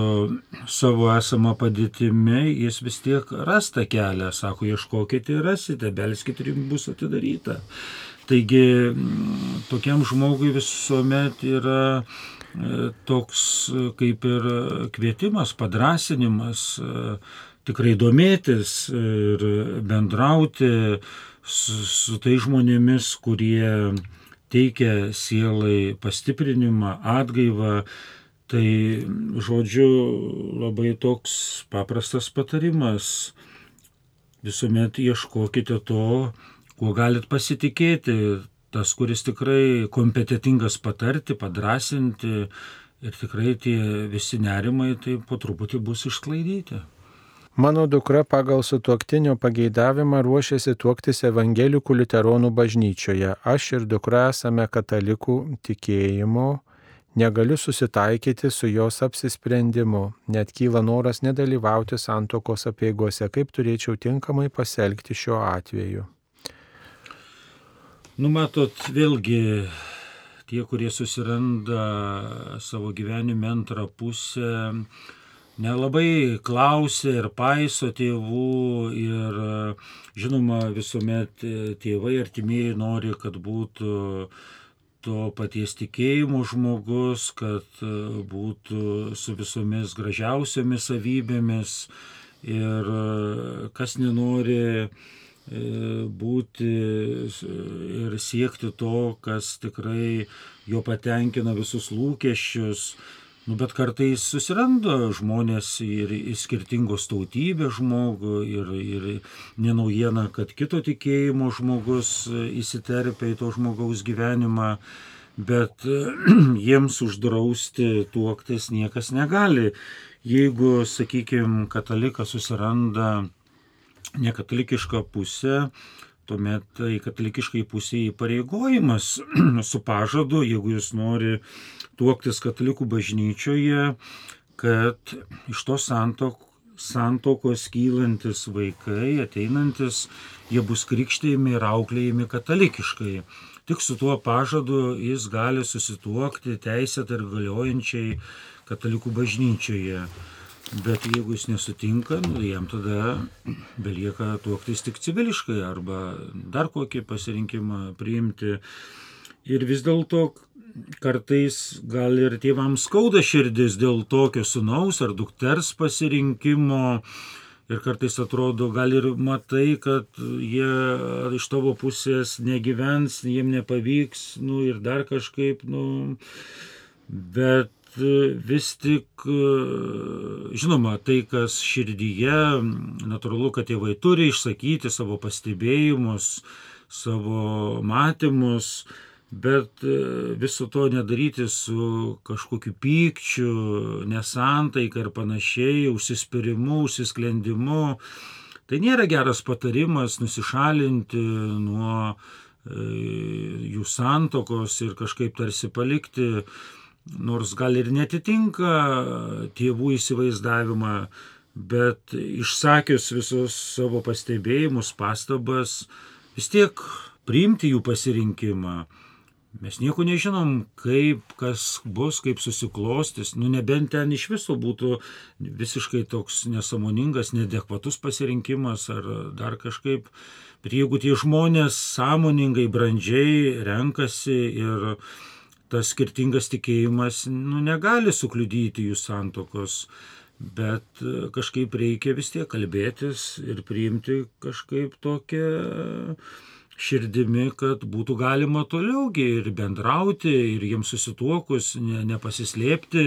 savo esama padėtimi, jis vis tiek rasta kelią, sako, ieškokite ir rasite, belskite ir jums bus atidaryta. Taigi tokiam žmogui visuomet yra e, toks kaip ir kvietimas, padrasinimas, e, tikrai domėtis ir bendrauti su, su tai žmonėmis, kurie teikia sielai pastiprinimą, atgaivą. Tai žodžiu labai toks paprastas patarimas. Visuomet ieškokite to, kuo galit pasitikėti. Tas, kuris tikrai kompetitingas patarti, padrasinti ir tikrai tie visi nerimai tai po truputį bus išsklaidyti. Mano dukra pagal sutuoktinio pageidavimą ruošiasi tuoktis evangelikų liuteronų bažnyčioje. Aš ir dukra esame katalikų tikėjimo, Negaliu susitaikyti su jos apsisprendimu, net kyla noras nedalyvauti santokos apieigose, kaip turėčiau tinkamai pasielgti šiuo atveju. Numatot, vėlgi tie, kurie susiranda savo gyvenime antrą pusę, nelabai klausia ir paiso tėvų ir žinoma visuomet tėvai artimieji nori, kad būtų to paties tikėjimo žmogus, kad e, būtų su visomis gražiausiamis savybėmis ir e, kas nenori e, būti ir siekti to, kas tikrai jo patenkina visus lūkesčius, Nu, bet kartais susiranda žmonės ir, ir skirtingos tautybės žmogų ir, ir nenaujiena, kad kito tikėjimo žmogus įsiterpia į to žmogaus gyvenimą, bet jiems uždrausti tuoktis niekas negali. Jeigu, sakykime, katalikas susiranda nekatalikišką pusę, tuomet į katalikiškai pusę įpareigojimas su pažadu, jeigu jis nori tuoktis katalikų bažnyčioje, kad iš to santokų santokos kylantis vaikai, ateinantis, jie bus krikštėjami ir auklėjami katalikiškai. Tik su tuo pažadu jis gali susituokti teisėtai ir galiojančiai katalikų bažnyčioje. Bet jeigu jis nesutinka, nu, jam tada belieka tuoktis tik civiliškai arba dar kokį pasirinkimą priimti. Ir vis dėlto kartais gal ir tėvams skauda širdis dėl tokio sunaus ar dukters pasirinkimo. Ir kartais atrodo, gal ir matai, kad jie iš tavo pusės negyvens, jiem nepavyks, nu ir dar kažkaip, nu. Bet vis tik, žinoma, tai, kas širdyje, natūralu, kad tėvai turi išsakyti savo pastebėjimus, savo matymus, Bet e, viso to nedaryti su kažkokiu pykčiu, nesantaika ir panašiai, užsispyrimu, užsisklendimu. Tai nėra geras patarimas nusišalinti nuo e, jų santokos ir kažkaip tarsi palikti, nors gal ir netitinka tėvų įsivaizdavimą, bet išsakius visus savo pastebėjimus, pastabas, vis tiek priimti jų pasirinkimą Mes nieko nežinom, kaip kas bus, kaip susiklostys, nu nebent ten iš viso būtų visiškai toks nesamoningas, nedekvatus pasirinkimas ar dar kažkaip. Bet jeigu tie žmonės sąmoningai, brandžiai renkasi ir tas skirtingas tikėjimas nu, negali sukliudyti jų santokos, bet kažkaip reikia vis tiek kalbėtis ir priimti kažkaip tokią širdimi, kad būtų galima toliaugi ir bendrauti, ir jiems susituokus, ne, nepasislėpti,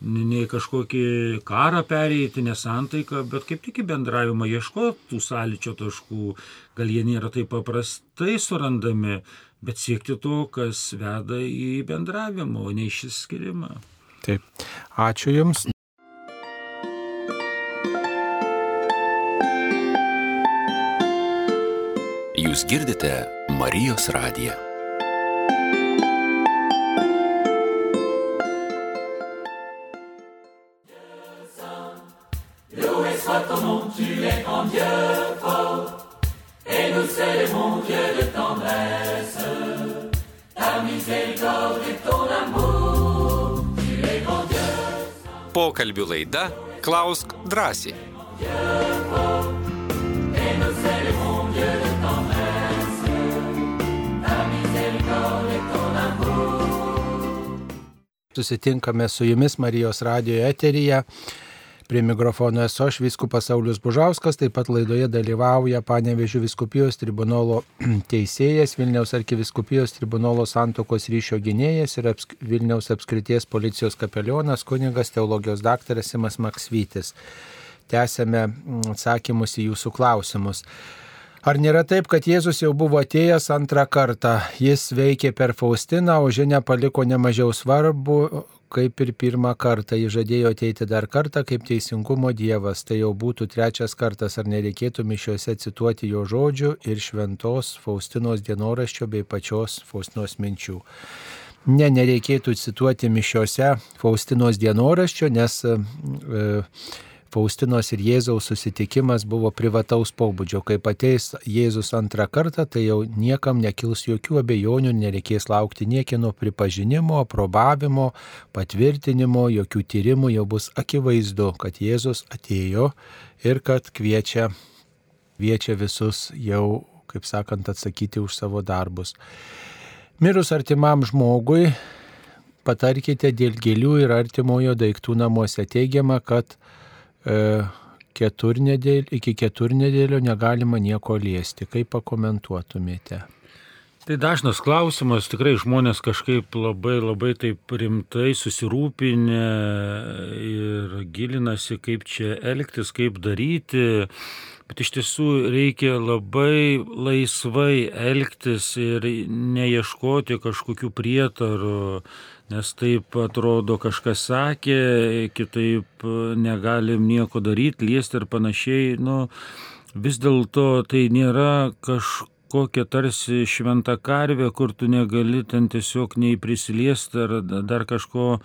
nei kažkokį karą pereiti, nesantaiką, bet kaip tik į bendravimą ieškoti tų sąlyčio taškų. Gal jie nėra taip paprastai surandami, bet siekti to, kas veda į bendravimą, o ne išsiskirimą. Taip. Ačiū Jums. Jūs girdite Marijos radiją. Loué soit ton nom, tu es grand Dieu fort, et nous célébrons Pokalbių laida Klausk drąsiai. Susitinkame su jumis Marijos radio eteryje. Prie mikrofono esu aš, viskupas Saulis Bužauskas, taip pat laidoje dalyvauja Panevežių viskupijos tribunolo teisėjas, Vilniaus arkiviskupijos tribunolo santokos ryšio gynėjas ir apsk Vilniaus apskrities policijos kapelionas, kunigas teologijos daktaras Simas Maksvytis. Tęsėme atsakymus į jūsų klausimus. Ar nėra taip, kad Jėzus jau buvo atėjęs antrą kartą? Jis veikė per Faustiną, o žinia paliko nemažiau svarbu, kaip ir pirmą kartą. Jis žadėjo ateiti dar kartą kaip teisingumo Dievas. Tai jau būtų trečias kartas, ar nereikėtų mišiuose cituoti jo žodžių ir šventos Faustinos dienoraščio bei pačios Faustinos minčių. ne, nereikėtų cituoti mišiose Faustinos dienoraščio, nes e, Faustinos ir Jėzaus susitikimas buvo privataus pobūdžio. Kai ateis Jėzus antrą kartą, tai jau niekam nekils jokių abejonių, nereikės laukti niekino pripažinimo, aprobavimo, patvirtinimo, jokių tyrimų, jau bus akivaizdu, kad Jėzus atėjo ir kad kviečia, kviečia visus jau, kaip sakant, atsakyti už savo darbus. Mirus artimam žmogui, patarkite dėl gėlių ir artimojo daiktų namuose. Teigiama, kad keturnedėl, iki keturnedėlio negalima nieko liesti. Kaip pakomentuotumėte? Tai dažnas klausimas, tikrai žmonės kažkaip labai labai taip rimtai susirūpinę ir gilinasi, kaip čia elgtis, kaip daryti. Bet iš tiesų reikia labai laisvai elgtis ir neieškoti kažkokių prietarų, nes taip atrodo kažkas sakė, kitaip negalim nieko daryti, liesti ir panašiai. Nu, vis dėlto tai nėra kažkokia kokia tarsi šventa karvė, kur tu negali ten tiesiog nei prisiliesti ar dar kažko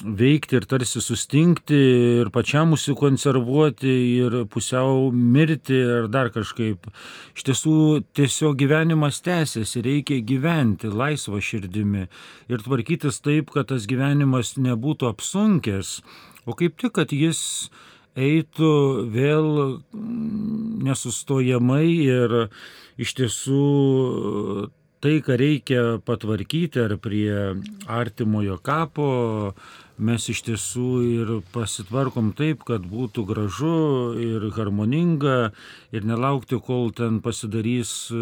veikti ir tarsi sustingti ir pačiam užsikonservuoti ir pusiau mirti ar dar kažkaip. Iš tiesų tiesiog gyvenimas tęsiasi, reikia gyventi laisvą širdimi ir tvarkytis taip, kad tas gyvenimas nebūtų apsunkęs, o kaip tik, kad jis eitų vėl nesustojamai ir iš tiesų tai, ką reikia patvarkyti ar prie artimojo kapo, mes iš tiesų ir pasitvarkom taip, kad būtų gražu ir harmoninga ir nelaukti, kol ten pasidarys e,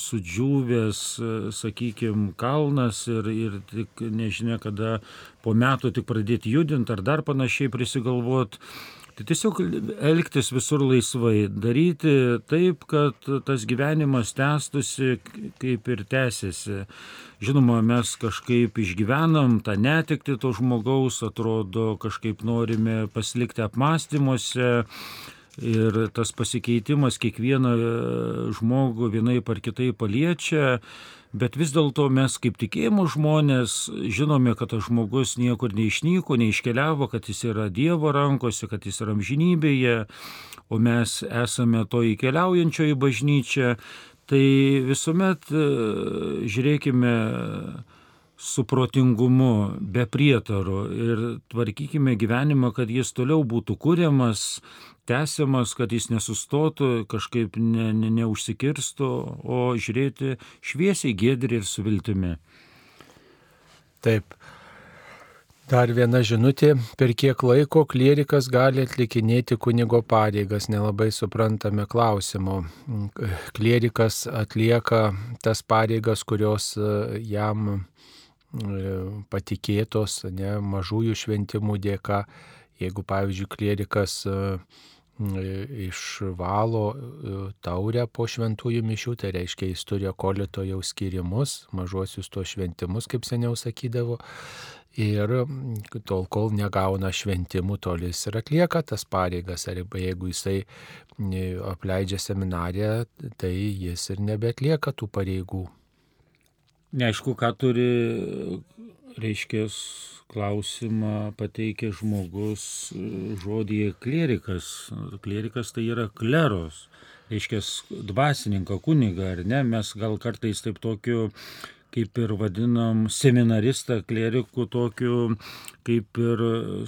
sudžiūvęs, e, sakykime, kalnas ir, ir tik nežinia, kada po metų tik pradėti judinti ar dar panašiai prisigalvoti. Tai tiesiog elgtis visur laisvai, daryti taip, kad tas gyvenimas tęstusi kaip ir tęsiasi. Žinoma, mes kažkaip išgyvenam tą netikti to žmogaus, atrodo, kažkaip norime pasilikti apmąstymuose. Ir tas pasikeitimas kiekvieną žmogų vienai par kitai paliečia, Bet vis dėlto mes kaip tikėjimo žmonės žinome, kad tas žmogus niekur neišnyko, neiškeliavo, kad jis yra Dievo rankose, kad jis yra amžinybėje, o mes esame to įkeliaujančioji bažnyčia. Tai visuomet e, žiūrėkime su protingumu, be prietarų ir tvarkykime gyvenimą, kad jis toliau būtų kuriamas, tęsiamas, kad jis nesustotų, kažkaip ne, ne, neužsikirstų, o žiūrėti šviesiai, gėdri ir su viltimi. Taip. Dar viena žinutė, per kiek laiko klierikas gali atlikinėti kunigo pareigas, nelabai suprantame klausimo. Klierikas atlieka tas pareigas, kurios e, jam patikėtos, ne, mažųjų šventimų dėka. Jeigu, pavyzdžiui, klierikas išvalo e, taurę po šventųjų mišių, tai reiškia, jis turi kolito jau skirimus, mažuosius to šventimus, kaip seniau sakydavo. Ir tol, kol negauna šventimų, tol jis ir atlieka tas pareigas. Arba jeigu jisai apleidžia seminariją, tai jis ir nebetlieka tų pareigų. Neaišku, ką turi, reiškia, klausimą pateikė žmogus žodį klierikas. Klierikas tai yra kleros, reiškia dvasininką, kunigą, ar ne? Mes gal kartais taip tokiu kaip ir vadinam seminaristą klerikų tokiu, kaip ir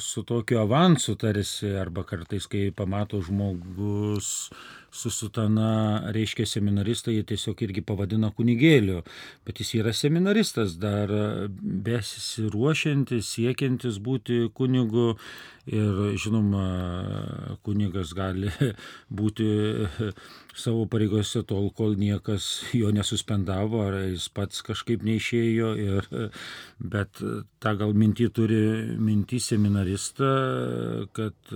su tokiu avansu tarsi, arba kartais, kai pamato žmogus su sutana, reiškia seminaristai, jie tiesiog irgi pavadina kunigėliu, bet jis yra seminaristas, dar besiruošiantis, siekiantis būti kunigu ir žinoma, kunigas gali būti savo pareigose tol, kol niekas jo nesuspendavo, ar jis pats kažkaip neišėjo, ir, bet tą gal mintį turi mintį seminaristą, kad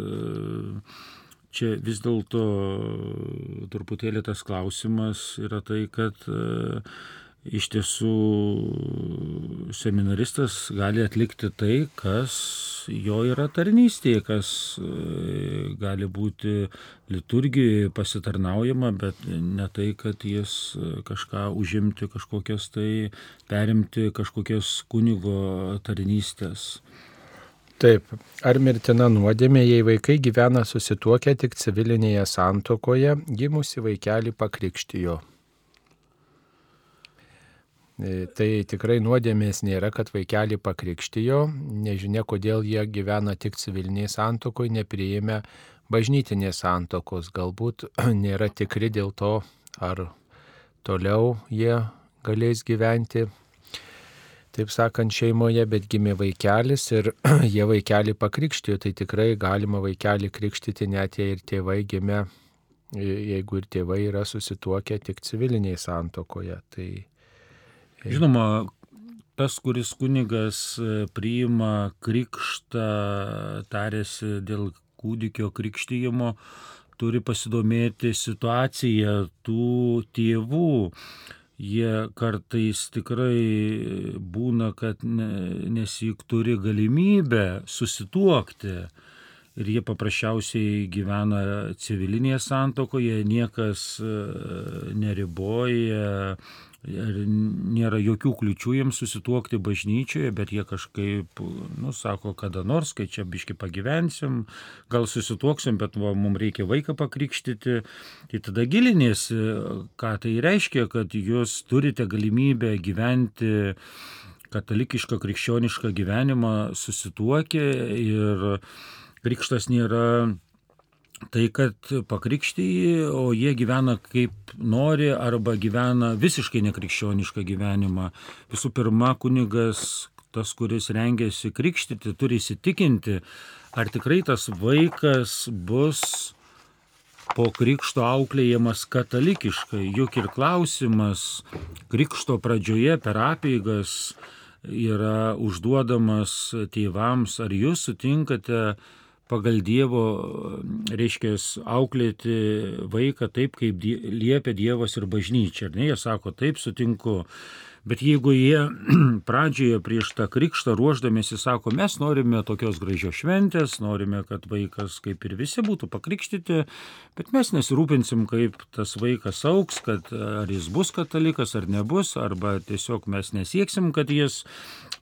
čia vis dėlto truputėlį tas klausimas yra tai, kad e, iš tiesų seminaristas gali atlikti tai, kas jo yra tarnystė, kas e, gali būti liturgijoje pasitarnaujama, bet ne tai, kad jis kažką užimti, kažkokias tai perimti, kažkokias kunigo tarnystės. Taip, ar mirtina nuodėmė, jei vaikai gyvena susituokę tik civilinėje santokoje, gimusi vaikelį pakrikštijo? E, Tai tikrai nuodėmės nėra, kad vaikelį pakrikštijo, nežinia, kodėl jie gyvena tik civilinėje santokoje, nepriėmė bažnytinės santokos, galbūt nėra tikri dėl to, ar toliau jie galės gyventi taip sakant, šeimoje, bet gimė vaikelis ir jie vaikelį pakrikštijo, tai tikrai galima vaikelį krikštyti net jei ir tėvai gimė, jeigu ir tėvai yra susituokę tik civilinėje santokoje. Tai Žinoma, tas, kuris kunigas e, priima krikštą, tarėsi dėl kūdikio krikštyjimo, turi pasidomėti situaciją tų tėvų. Jie kartais tikrai būna, kad ne- nesik turi galimybę susituokti. Ir jie paprasčiausiai gyvena civilinėje santokoje, niekas e, neriboja, nėra jokių kliučių jiems susituokti bažnyčioje, bet jie kažkaip, nu, sako, kada nors, kai čia biški pagyvensim, gal susituoksim, bet va, mums reikia vaiką pakrikštyti. Tai tada gilinėsi, ką tai reiškia, kad jūs turite galimybę gyventi katalikišką, krikščionišką gyvenimą susituokę ir krikštas nėra tai, kad pakrikštyji, o jie gyvena kaip nori arba gyvena visiškai nekrikščionišką gyvenimą. Visų pirma, kunigas, tas, kuris rengiasi krikštyti, turi įsitikinti, ar tikrai tas vaikas bus po krikšto auklėjamas katalikiškai. Juk ir klausimas krikšto pradžioje per apeigas yra užduodamas tėvams, ar jūs sutinkate pagal Dievo, reiškia, auklėti vaiką taip, kaip die- liepia Dievas ir bažnyčia. Ar ne, jie sako, taip sutinku. Bet jeigu jie pradžioje prieš tą krikštą ruoždamėsi sako, mes norime tokios gražios šventės, norime, kad vaikas kaip ir visi būtų pakrikštyti, bet mes nesirūpinsim, kaip tas vaikas auks, kad ar jis bus katalikas ar nebus, arba tiesiog mes nesieksim, kad jis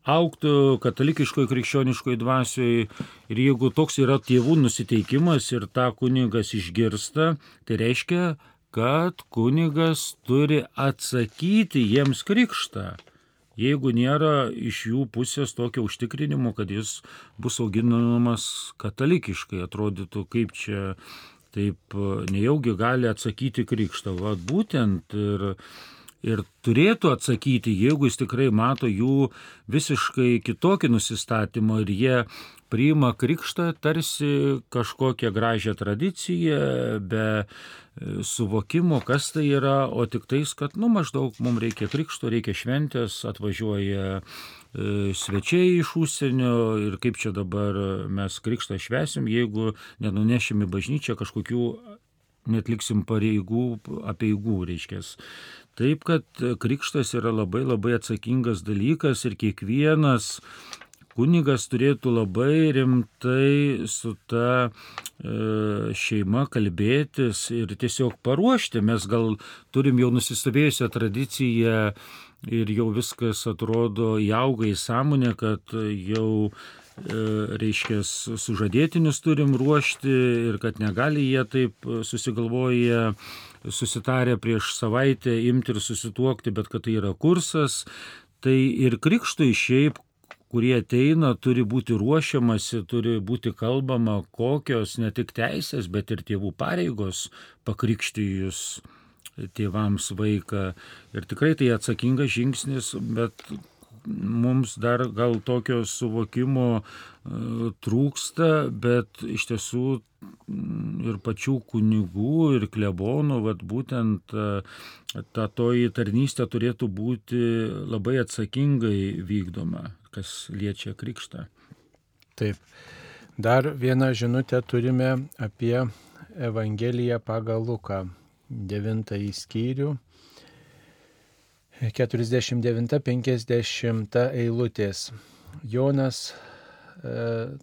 auktų katalikiškoje krikščioniškoje dvasioje. Ir jeigu toks yra tėvų nusiteikimas ir tą kunigas išgirsta, tai reiškia, kad kunigas turi atsakyti jiems krikštą. Jeigu nėra iš jų pusės tokio užtikrinimo, kad jis bus auginamas katalikiškai, atrodytų kaip čia taip nejaugi gali atsakyti krikštą. Vat būtent ir ir turėtų atsakyti, jeigu jis tikrai mato jų visiškai kitokį nusistatymą ir jie priima krikštą tarsi kažkokią gražią tradiciją, be e, suvokimo, kas tai yra, o tik tais, kad, nu, maždaug mums reikia krikšto, reikia šventės, atvažiuoja e, svečiai iš užsienio ir kaip čia dabar mes krikštą švesim, jeigu nenunešim į bažnyčią kažkokių netliksim pareigų, apieigų, reiškia. Taip, kad krikštas yra labai labai atsakingas dalykas ir kiekvienas kunigas turėtų labai rimtai su ta e, šeima kalbėtis ir tiesiog paruošti. Mes gal turim jau nusistovėjusią tradiciją ir jau viskas atrodo įauga į sąmonę, kad jau reiškia, sužadėtinius turim ruošti ir kad negali jie taip susigalvoję susitarę prieš savaitę imti ir susituokti, bet kad tai yra kursas. Tai ir krikštui šiaip, kurie ateina, turi būti ruošiamasi, turi būti kalbama, kokios ne tik teisės, bet ir tėvų pareigos pakrikštijus tėvams vaiką. Ir tikrai tai atsakingas žingsnis, bet mums dar gal tokio suvokimo e, trūksta, bet iš tiesų ir pačių kunigų, ir klebonų, vat būtent e, ta toji tarnystė turėtų būti labai atsakingai vykdoma, kas liečia krikštą. Taip. Dar vieną žinutę turime apie Evangeliją pagal Luką, devintąjį skyrių. 49-50 eilutės. Jonas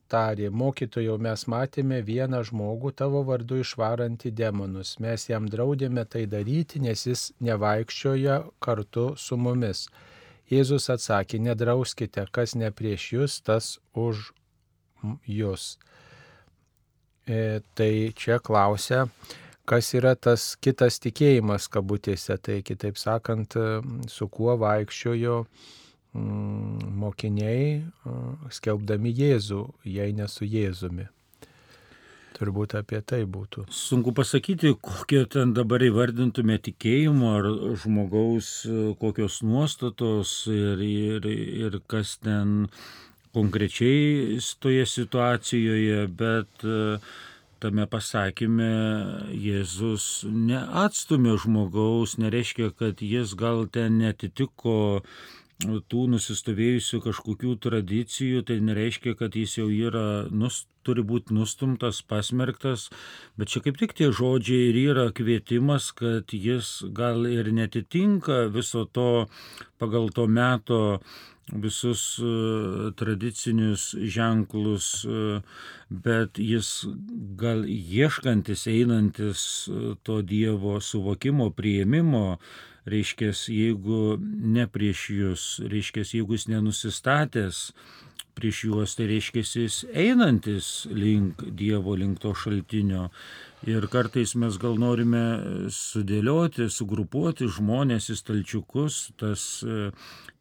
tarė, mokytojau, mes matėme vieną žmogų tavo vardu išvarantį demonus. Mes jam draudėme tai daryti, nes jis nevaikščioja kartu su mumis. Jėzus atsakė, nedrauskite, kas ne prieš jūs, tas už jūs. E, tai čia klausia, kas yra tas kitas tikėjimas kabutėse, tai kitaip sakant, su kuo vaikščiojo mm, mokiniai skelbdami Jėzų, jei ne su Jėzumi. Turbūt apie tai būtų. Sunku pasakyti, kokie ten dabar įvardintume tikėjimo ar žmogaus kokios nuostatos ir, ir, ir kas ten konkrečiai toje situacijoje, bet tame pasakymė Jėzus neatstumė žmogaus, nereiškia, kad jis gal ten netitiko tų nusistovėjusių kažkokių tradicijų, tai nereiškia, kad jis jau yra, nus, turi būti nustumtas, pasmerktas, bet čia kaip tik tie žodžiai ir yra kvietimas, kad jis gal ir netitinka viso to pagal to meto visus tradicinius ženklus, bet jis gal ieškantis, einantis to Dievo suvokimo, prieimimo, reiškia, jeigu ne prieš jūs, reiškia, jeigu jis nenusistatęs prieš juos, tai reiškia, jis einantis link Dievo, link to šaltinio. Ir kartais mes gal norime sudėlioti, sugrupuoti žmonės į stalčiukus, tas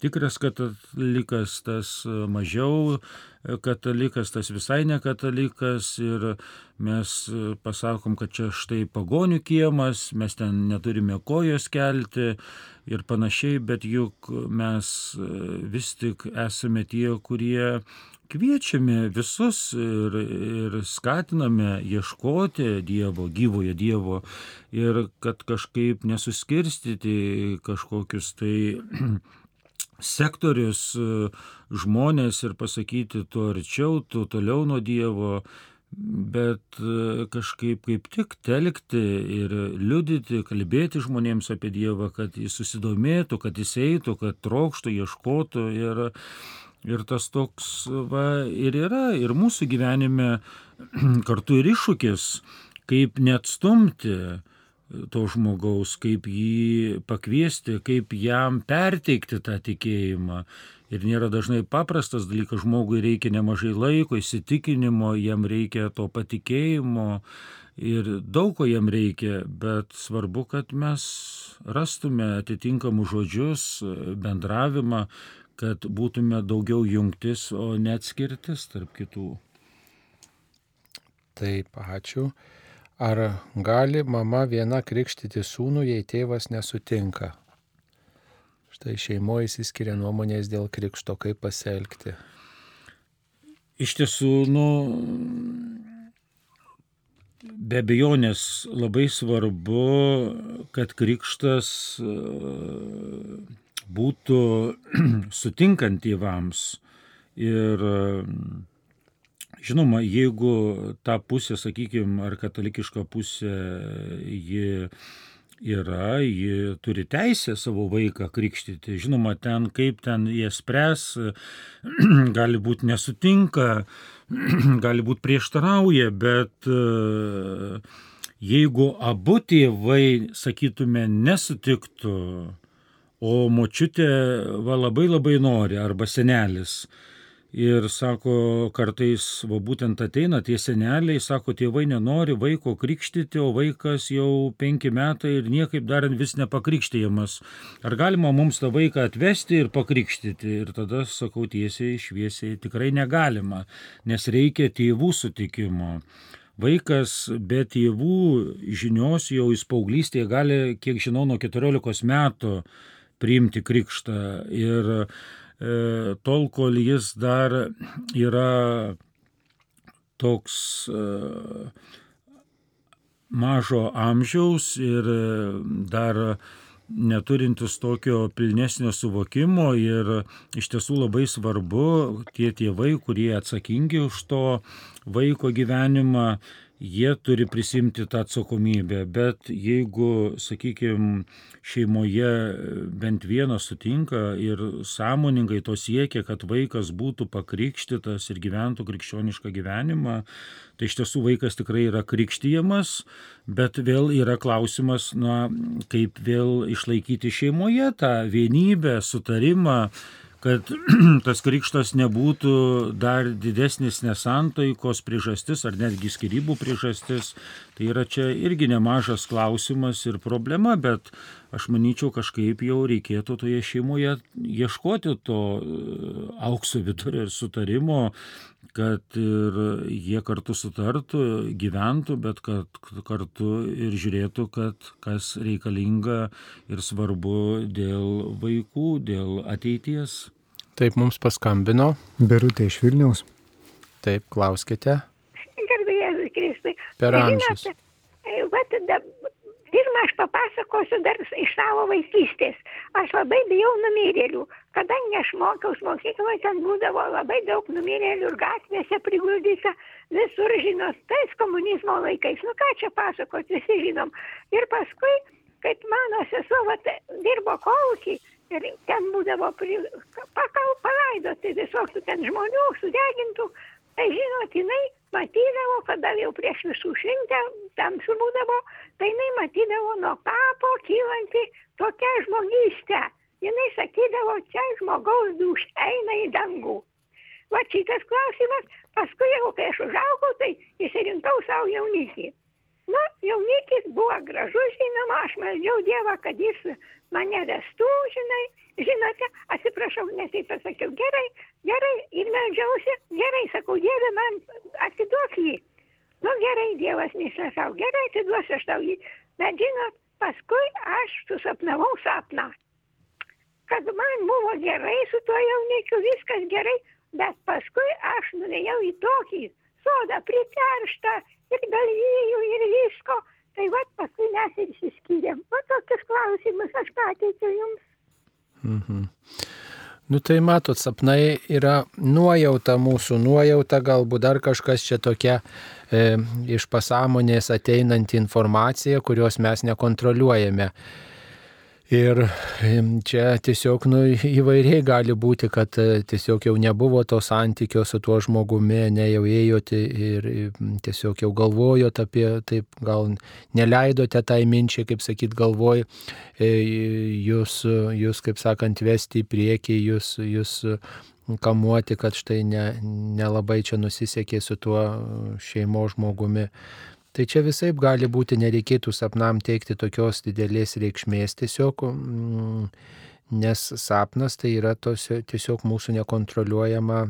tikras katalikas, tas mažiau katalikas, tas visai ne katalikas. Ir mes pasakom, kad čia štai pagonių kiemas, mes ten neturime kojos kelti ir panašiai, bet juk mes vis tik esame tie, kurie kviečiame visus ir, ir skatiname ieškoti Dievo, gyvojo Dievo ir kad kažkaip nesuskirstyti kažkokius tai sektorius žmonės ir pasakyti, tu arčiau, tu toliau nuo Dievo, bet kažkaip kaip tik telkti ir liudyti, kalbėti žmonėms apie Dievą, kad jis susidomėtų, kad jis eitų, kad trokštų, ieškotų ir, ir tas toks va, ir yra, ir mūsų gyvenime kartu ir iššūkis, kaip neatstumti to žmogaus, kaip jį pakviesti, kaip jam perteikti tą tikėjimą. Ir nėra dažnai paprastas dalykas, žmogui reikia nemažai laiko, įsitikinimo, jam reikia to patikėjimo ir daug ko jam reikia, bet svarbu, kad mes rastume atitinkamus žodžius, bendravimą, kad būtume daugiau jungtis, o neatskirtis tarp kitų. Taip, ačiū. Ar gali mama viena krikštyti sūnų, jei tėvas nesutinka? Štai šeimoje įsiskiria nuomonės dėl krikšto, kaip pasielgti. Iš tiesų, nu, be abejonės labai svarbu, kad krikštas būtų sutinkant tėvams. Ir žinoma, jeigu ta pusė, sakykime, ar katalikiška pusė, ji yra, ji turi teisę savo vaiką krikštyti. Žinoma, ten kaip ten jie spręs, gali būti nesutinka, gali būti prieštarauja, bet jeigu abu tėvai, sakytume, nesutiktų, o močiutė va labai labai nori, arba senelis. Ir sako, kartais, va būtent ateina tie seneliai, sako, tėvai nenori vaiko krikštyti, o vaikas jau penki metai ir niekaip dar vis nepakrikštyjamas. Ar galima mums tą vaiką atvesti ir pakrikštyti? Ir tada sakau tiesiai, šviesiai, tikrai negalima, nes reikia tėvų sutikimo. Vaikas be tėvų žinios jau į paauglystėje gali, kiek žinau, nuo 14 metų priimti krikštą. Ir e, tol, kol jis dar yra toks e, mažo amžiaus ir dar neturintis tokio pilnesnio suvokimo ir iš tiesų labai svarbu tie tėvai, kurie atsakingi už to vaiko gyvenimą, jie turi prisimti tą atsakomybę, bet jeigu, sakykime, šeimoje bent vienas sutinka ir sąmoningai to siekia, kad vaikas būtų pakrikštytas ir gyventų krikščionišką gyvenimą, tai iš tiesų vaikas tikrai yra krikštyjamas, bet vėl yra klausimas, na, kaip vėl išlaikyti šeimoje tą vienybę, sutarimą, kad tas krikštas nebūtų dar didesnis nesantaikos priežastis ar netgi skirybų priežastis. Tai yra čia irgi nemažas klausimas ir problema, bet aš manyčiau kažkaip jau reikėtų toje šeimoje ieškoti to e, aukso vidurio ir sutarimo, kad ir jie kartu sutartų, gyventų, bet kad kartu ir žiūrėtų, kad kas reikalinga ir svarbu dėl vaikų, dėl ateities. Taip mums paskambino. Berutė iš Vilniaus. Taip, klauskite. Garbėjai Kristai. Per amžius. Vat, da, pirmą aš papasakosiu dar iš savo vaikystės. Aš labai bijau numirėlių. Kadangi aš mokiausi mokykloje, ten būdavo labai daug numirėlių ir gatvėse priguldyta visur, žinot, tais komunizmo laikais. Nu ką čia pasakot, visi žinom. Ir paskui, kaip mano sesuo vat, dirbo kolkį, ir ten būdavo pri, pakal palaidoti visokių ten žmonių, sudegintų. Tai žinot, jinai matydavo, kada jau prieš visų šventę tamsu būdavo, tai jinai matydavo nuo kapo kylanti tokia žmogystė. Jinai sakydavo, čia žmogaus duš eina į dangų. Va šitas klausimas, paskui jau kai aš užaugau, tai įsirinkau savo jaunikį. Na, jaunikis buvo gražus, žinoma, aš meldžiau Dievą, kad jis mane vestų, žinai, žinote, atsiprašau, netaip pasakiau, gerai, gerai, ir meldžiausi, gerai, sakau, Dieve, man atiduok jį. Nu gerai, Dievas nesakau, gerai, atiduosiu aš tau jį. Bet žinot, paskui aš susapnavau sapną, kad man buvo gerai su tuo jaunikiu, viskas gerai, bet paskui aš nuėjau į tokį sodą priterštą ir galvijų ir visko. Tai va, paskui mes ir išsiskyrėm. O tokius klausimus aš pateikiu jums. Mhm. Nu tai matot, sapnai yra nuojauta mūsų, nuojauta galbūt dar kažkas čia tokia e, iš pasąmonės ateinanti informacija, kurios mes nekontroliuojame. Ir čia tiesiog nu, įvairiai gali būti, kad e, tiesiog jau nebuvo to santykio su tuo žmogumi, ne jau ėjote ir tiesiog jau galvojot apie, taip gal neleidote tai minčiai, kaip sakyt, galvoj, e, jūs, jūs, kaip sakant, vesti į priekį, jūs, jūs kamuoti, kad štai nelabai ne, ne čia nusisekė su tuo šeimo žmogumi. Tai čia visai gali būti, nereikėtų sapnam teikti tokios didelės reikšmės tiesiog, mm, nes sapnas tai yra tos, tiesiog mūsų nekontroliuojama,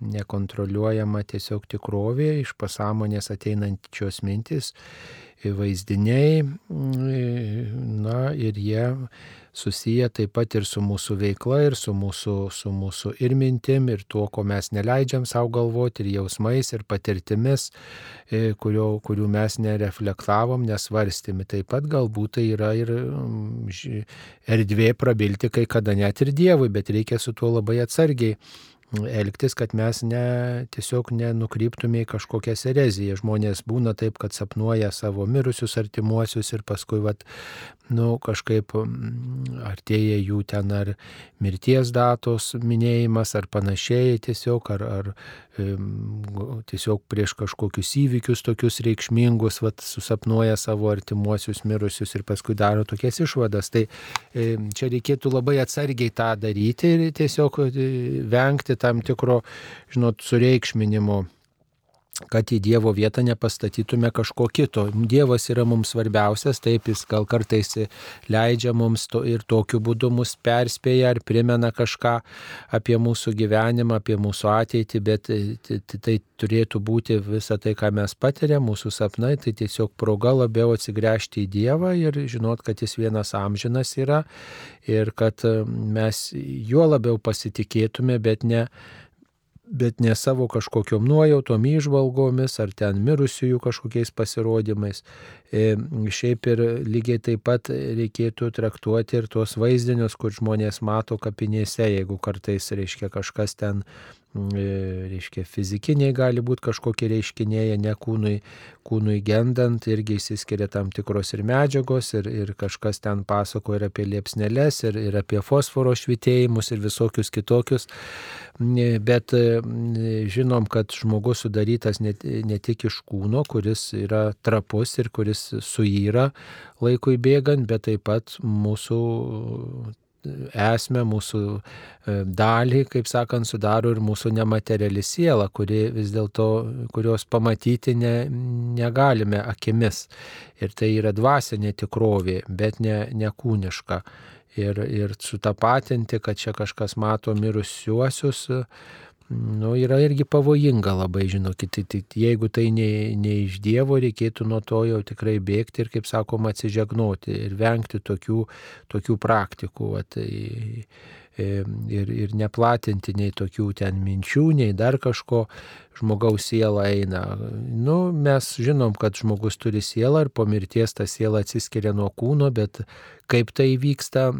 nekontroliuojama tiesiog tikrovė, iš pasąmonės ateinančios mintis, vaizdiniai, na ir jie susiję taip pat ir su mūsų veikla, ir su mūsų, su mūsų ir mintim, ir tuo, ko mes neleidžiam savo galvoti, ir jausmais, ir patirtimis, kurio, kurių mes nereflektavom, nesvarstėmi. Taip pat galbūt tai yra ir erdvė prabilti kai kada net ir Dievui, bet reikia su tuo labai atsargiai elgtis, kad mes ne, tiesiog nenukryptume į kažkokią ereziją. Žmonės būna taip, kad sapnuoja savo mirusius artimuosius ir paskui, vat, nu, kažkaip artėja jų ten ar mirties datos minėjimas, ar panašiai tiesiog, ar, ar tiesiog prieš kažkokius įvykius tokius reikšmingus, vat, susapnuoja savo artimuosius mirusius ir paskui daro tokias išvadas. Tai čia reikėtų labai atsargiai tą daryti ir tiesiog e, vengti tam tikro, žinot, sureikšminimo kad į Dievo vietą nepastatytume kažko kito. Dievas yra mums svarbiausias, taip jis gal kartais leidžia mums to, ir tokiu būdu mus perspėja ar primena kažką apie mūsų gyvenimą, apie mūsų ateitį, bet tai, tai turėtų būti visa tai, ką mes patiriam, mūsų sapnai, tai tiesiog proga labiau atsigręžti į Dievą ir žinot, kad jis vienas amžinas yra ir kad mes juo labiau pasitikėtume, bet ne bet ne savo kažkokiom nuojautom, išvalgomis ar ten mirusiųjų kažkokiais pasirodymais. E, šiaip ir lygiai taip pat reikėtų traktuoti ir tuos vaizdinius, kur žmonės mato kapinėse, jeigu kartais reiškia kažkas ten reiškia fizikiniai gali būti kažkokie reiškiniai, ne kūnui, kūnui gendant, irgi įsiskiria tam tikros ir medžiagos, ir, ir kažkas ten pasako ir apie liepsneles, ir, ir apie fosforo švitėjimus, ir visokius kitokius. Bet e, žinom, kad žmogus sudarytas ne, ne tik iš kūno, kuris yra trapus ir kuris suyra laikui bėgant, bet taip pat mūsų esmę, mūsų e, dalį, kaip sakant, sudaro ir mūsų nemateriali siela, kuri vis dėlto, kurios pamatyti ne, negalime akimis. Ir tai yra dvasinė tikrovė, bet ne, ne kūniška. Ir, ir sutapatinti, kad čia kažkas mato mirusiuosius, nu, yra irgi pavojinga labai, žinokit, tai, tai, jeigu tai ne, ne iš Dievo, reikėtų nuo to jau tikrai bėgti ir, kaip sakoma, atsižegnoti ir vengti tokių, tokių praktikų. Va, tai, ir, ir neplatinti nei tokių ten minčių, nei dar kažko, žmogaus siela eina. Nu, mes žinom, kad žmogus turi sielą ir po mirties ta siela atsiskiria nuo kūno, bet kaip tai vyksta,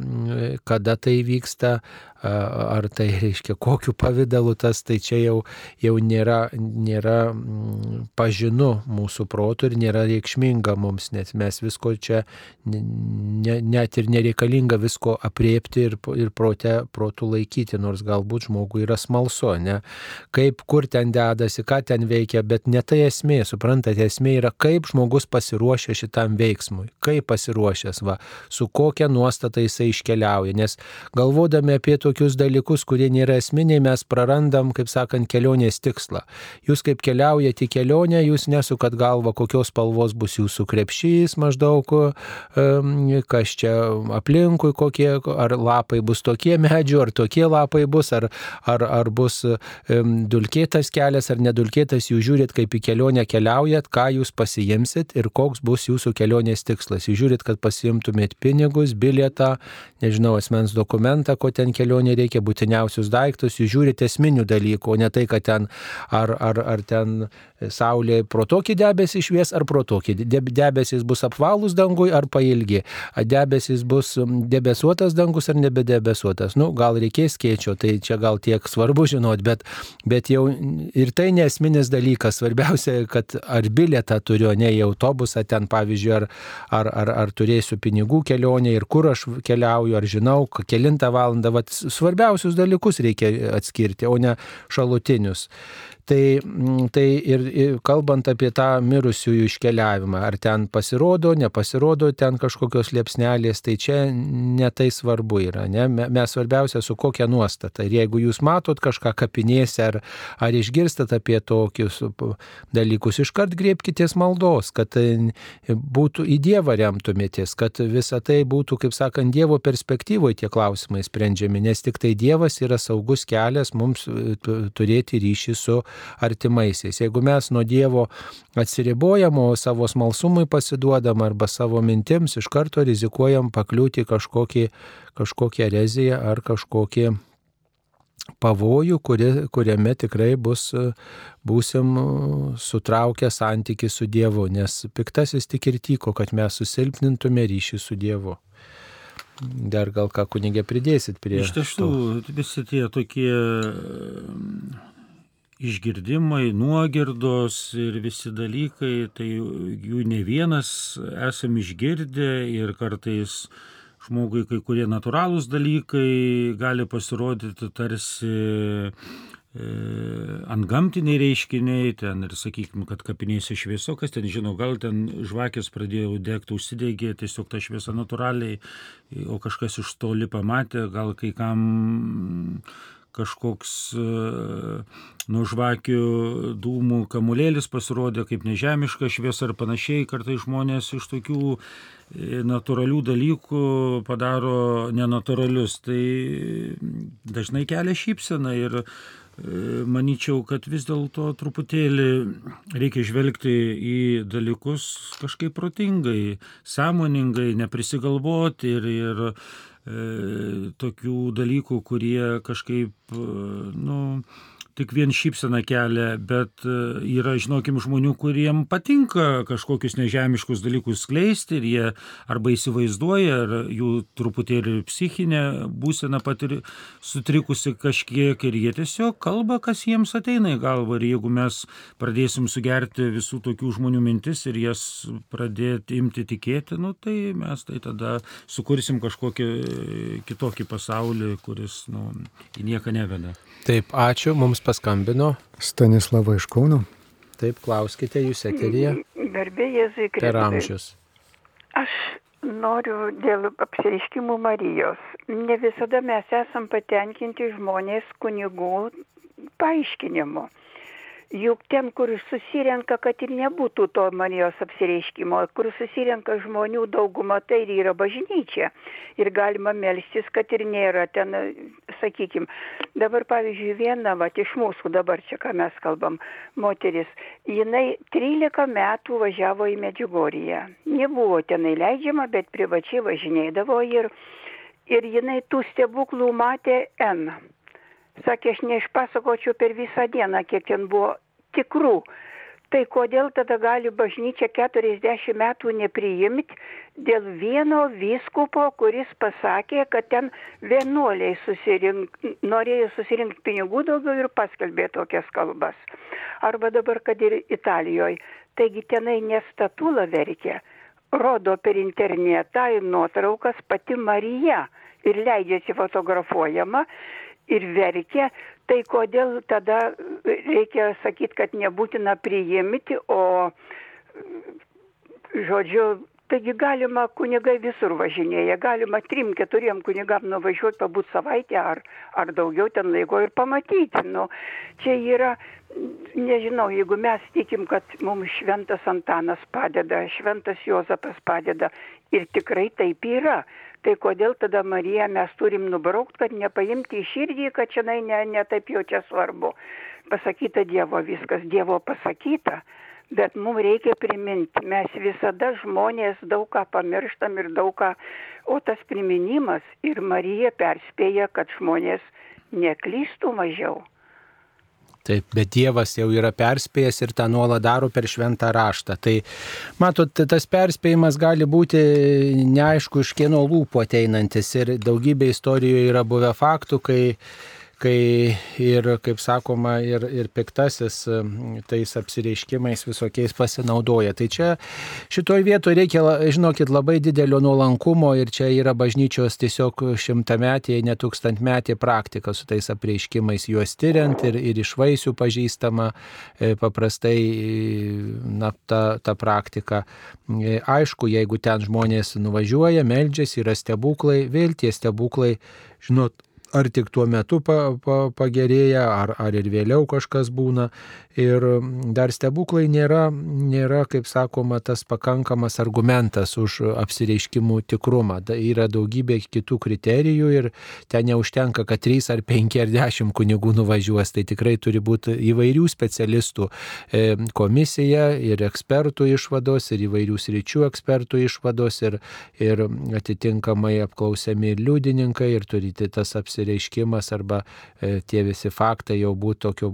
kada tai vyksta, ar tai reiškia kokiu pavydalu tas, tai čia jau, jau nėra, nėra mm, pažinu mūsų protų ir nėra reikšminga mums, nes mes visko čia ne, net ir nereikalinga visko apriepti ir, ir prote, protų laikyti, nors galbūt žmogui yra smalsu, ne? Kaip, kur ten dedasi, ką ten veikia, bet ne tai esmė, suprantate, esmė yra, kaip žmogus pasiruošia šitam veiksmui, kaip pasiruošęs, va, su kokia nuostata jisai iškeliauja, nes galvodami apie to tokius dalykus, kurie nėra esminiai, mes prarandam, kaip sakant, kelionės tikslą. Jūs kaip keliaujate į kelionę, jūs nesukat galvą, kokios spalvos bus jūsų krepšys maždaug, kas čia aplinkui, kokie, ar lapai bus tokie medžių, ar tokie lapai bus, ar, ar, ar bus dulkėtas kelias, ar nedulkėtas, jūs žiūrit, kaip į kelionę keliaujat, ką jūs pasiimsit ir koks bus jūsų kelionės tikslas. Jūs žiūrit, kad pasiimtumėt pinigus, bilietą, nežinau, asmens dokumentą, ko ten kelionė reikia būtiniausius daiktus, jūs žiūrite esminių dalykų, o ne tai, kad ten ar, ar, ar ten Saulė pro tokį debesį švies ar pro tokį. Debesis bus apvalus dangui ar pailgi. Debesis bus debesuotas dangus ar nebedebesuotas. Nu, gal reikės keičio, tai čia gal tiek svarbu žinot, bet, bet jau ir tai nesminis dalykas. Svarbiausia, kad ar bilietą turiu, ne į autobusą ten, pavyzdžiui, ar, ar, ar, ar turėsiu pinigų kelionė ir kur aš keliauju, ar žinau, kelintą valandą. Vat svarbiausius dalykus reikia atskirti, o ne šalutinius. Tai, tai ir kalbant apie tą mirusiųjų iškeliavimą, ar ten pasirodo, nepasirodo ten kažkokios liepsnelės, tai čia ne tai svarbu yra. Ne? Mes svarbiausia su kokia nuostata. Ir jeigu jūs matot kažką kapinėse ar, ar išgirstat apie tokius dalykus, iškart griebkitės maldos, kad būtų į Dievą remtumėtės, kad visa tai būtų, kaip sakant, Dievo perspektyvoje tie klausimai sprendžiami, nes tik tai Dievas yra saugus kelias mums turėti ryšį su artimaisiais. Jeigu mes nuo Dievo atsiribojam, o savo smalsumui pasiduodam arba savo mintims, iš karto rizikuojam pakliūti kažkokį, kažkokią ereziją ar kažkokį pavojų, kuri, kuriame tikrai bus, būsim sutraukę santyki su Dievu, nes piktasis tik ir tyko, kad mes susilpnintume ryšį su Dievu. Dar gal ką kunigė pridėsit prie. Iš tiesų, visi tie tokie išgirdimai, nuogirdos ir visi dalykai, tai jų ne vienas esam išgirdę ir kartais žmogui kai kurie natūralūs dalykai gali pasirodyti tarsi e, ant gamtiniai reiškiniai, ten ir sakykime, kad kapinėse švieso, kas ten žino, gal ten žvakės pradėjo degti, užsidegė, tiesiog ta šviesa natūraliai, o kažkas iš toli pamatė, gal kai kam kažkoks e, nuo žvakių dūmų kamulėlis pasirodė kaip nežemiška šviesa ir panašiai. Kartai žmonės iš tokių e, natūralių dalykų padaro nenatūralius. Tai dažnai kelia šypseną ir e, manyčiau, kad vis dėlto truputėlį reikia žvelgti į dalykus kažkaip protingai, sąmoningai, neprisigalvoti ir, ir tokių dalykų, kurie kažkaip, e, nu, tik vien šypseną kelia, bet e, yra, žinokim, žmonių, kuriem patinka kažkokius nežemiškus dalykus skleisti ir jie arba įsivaizduoja, ar jų truputėlį psichinė būsena patir sutrikusi kažkiek ir jie tiesiog kalba, kas jiems ateina į galvą. Ir jeigu mes pradėsim sugerti visų tokių žmonių mintis ir jas pradėti imti tikėti, nu, tai mes tai tada sukursim kažkokį kitokį pasaulį, kuris nu, į nieką neveda. Taip, ačiū, mums paskambino. Stanislava iš Kauno. Taip, klauskite, jūs eterija. Garbė Jėzui Per Kristui. amžius. Aš noriu dėl apsireiškimų Marijos. Ne visada mes esam patenkinti žmonės kunigų paaiškinimu. Juk ten, kur susirenka, kad ir nebūtų to Marijos apsireiškimo, kur susirenka žmonių dauguma, tai ir yra bažnyčia. Ir galima melstis, kad ir nėra ten, sakykime, dabar pavyzdžiui viena, va, iš mūsų dabar čia, ką mes kalbam, moteris, jinai 13 metų važiavo į Medžiugoriją. Nebuvo tenai leidžiama, bet privačiai važinėdavo ir, ir jinai tų stebuklų matė N. Sakė, aš neišpasakočiau per visą dieną, kiek ten buvo tikrų. Tai kodėl tada gali bažnyčia 40 metų nepriimti dėl vieno vyskupo, kuris pasakė, kad ten vienuoliai susirink, norėjo susirinkti pinigų daugiau ir paskelbė tokias kalbas. Arba dabar, kad ir Italijoje. Taigi tenai nestatula verkia, rodo per internetą ir nuotraukas pati Marija ir leidžiasi fotografuojama ir verkia, tai kodėl tada reikia sakyti, kad nebūtina priimti, o žodžiu, taigi galima kunigai visur važinėja, galima trim, keturiem kunigam nuvažiuoti, pabūti savaitę ar, ar daugiau ten laiko ir pamatyti. Nu, čia yra, nežinau, jeigu mes tikim, kad mums šventas Antanas padeda, šventas Jozapas padeda ir tikrai taip yra. Tai kodėl tada Mariją mes turim nubraukti, kad nepaimti į širdį, kad čia ne, ne taip jau čia svarbu. Pasakyta Dievo viskas, Dievo pasakyta. Bet mums reikia priminti, mes visada žmonės daug ką pamirštam ir daug ką, o tas priminimas ir Marija perspėja, kad žmonės neklystų mažiau. Taip, bet Dievas jau yra perspėjęs ir tą nuolat daro per šventą raštą. Tai matot, tas perspėjimas gali būti neaišku iš kieno lūpų ateinantis ir daugybė istorijoje yra buvę faktų, kai kai ir, kaip sakoma, ir, ir piktasis tais apsireiškimais visokiais pasinaudoja. Tai čia šitoj vietoje reikia, žinokit, labai didelio nuolankumo ir čia yra bažnyčios tiesiog šimtametė, net tūkstantmetė praktika su tais apreiškimais, juos tyriant ir, ir iš vaisių pažįstama e, paprastai na, ta, ta praktika. E, aišku, jeigu ten žmonės nuvažiuoja, meldžiasi, yra stebuklai, vėl tie stebuklai, žinot, ar tik tuo metu pa, pa, pagerėja, ar, ar ir vėliau kažkas būna. Ir dar stebuklai nėra, nėra, kaip sakoma, tas pakankamas argumentas už apsireiškimų tikrumą. Da, yra daugybė kitų kriterijų ir ten neužtenka, kad 3 ar 5 ar 10 kunigų nuvažiuos. Tai tikrai turi būti įvairių specialistų e, komisija ir ekspertų išvados, ir įvairių sričių ekspertų išvados, ir, ir atitinkamai apklausiami ir liudininkai, ir turite tas apsireiškimas arba e, tie visi faktai jau būtų tokio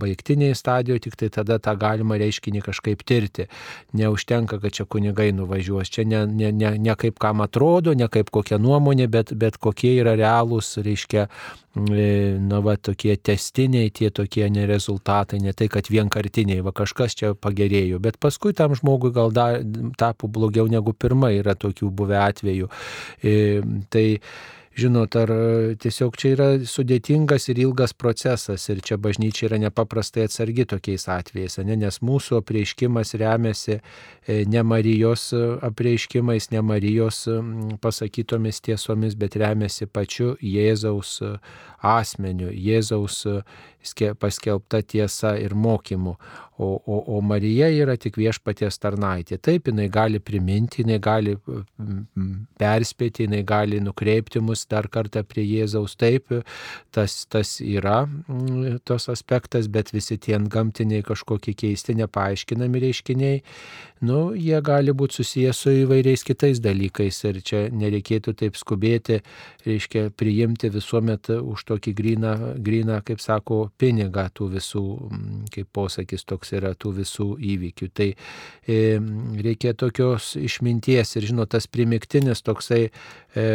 baigtiniai stadijoje, tik tai tada tą galima reiškinį kažkaip tirti. Neužtenka, kad čia kunigai nuvažiuos. Čia ne, ne, ne, ne kaip kam atrodo, ne kaip kokia nuomonė, bet, bet kokie yra realūs, reiškia, na, va, tokie testiniai, tie tokie nerezultatai, ne tai, kad vienkartiniai, va kažkas čia pagerėjo, bet paskui tam žmogui gal da, tapo blogiau negu pirmai yra tokių buvę atvejų. E, tai žinot, ar tiesiog čia yra sudėtingas ir ilgas procesas ir čia bažnyčia yra nepaprastai atsargi tokiais atvejais, ne? nes mūsų apreiškimas remiasi ne Marijos apreiškimais, ne Marijos pasakytomis tiesomis, bet remiasi pačiu Jėzaus asmeniu, Jėzaus paskelbta tiesa ir mokymu. o, o, o Marija yra tik viešpaties tarnaitė. Taip, jinai gali priminti, jinai gali perspėti, jinai gali nukreipti mus dar kartą prie Jėzaus. Taip, tas, tas yra tos aspektas, bet visi tie gamtiniai kažkokie keisti, nepaaiškinami reiškiniai, nu, jie gali būti susijęs su įvairiais kitais dalykais ir čia nereikėtų taip skubėti, reiškia, priimti visuomet už tokį gryną, gryną kaip sako, pinigą tų visų, kaip posakis toks yra, tų visų įvykių. Tai e, reikia tokios išminties ir, žinot, tas primiktinis toksai e,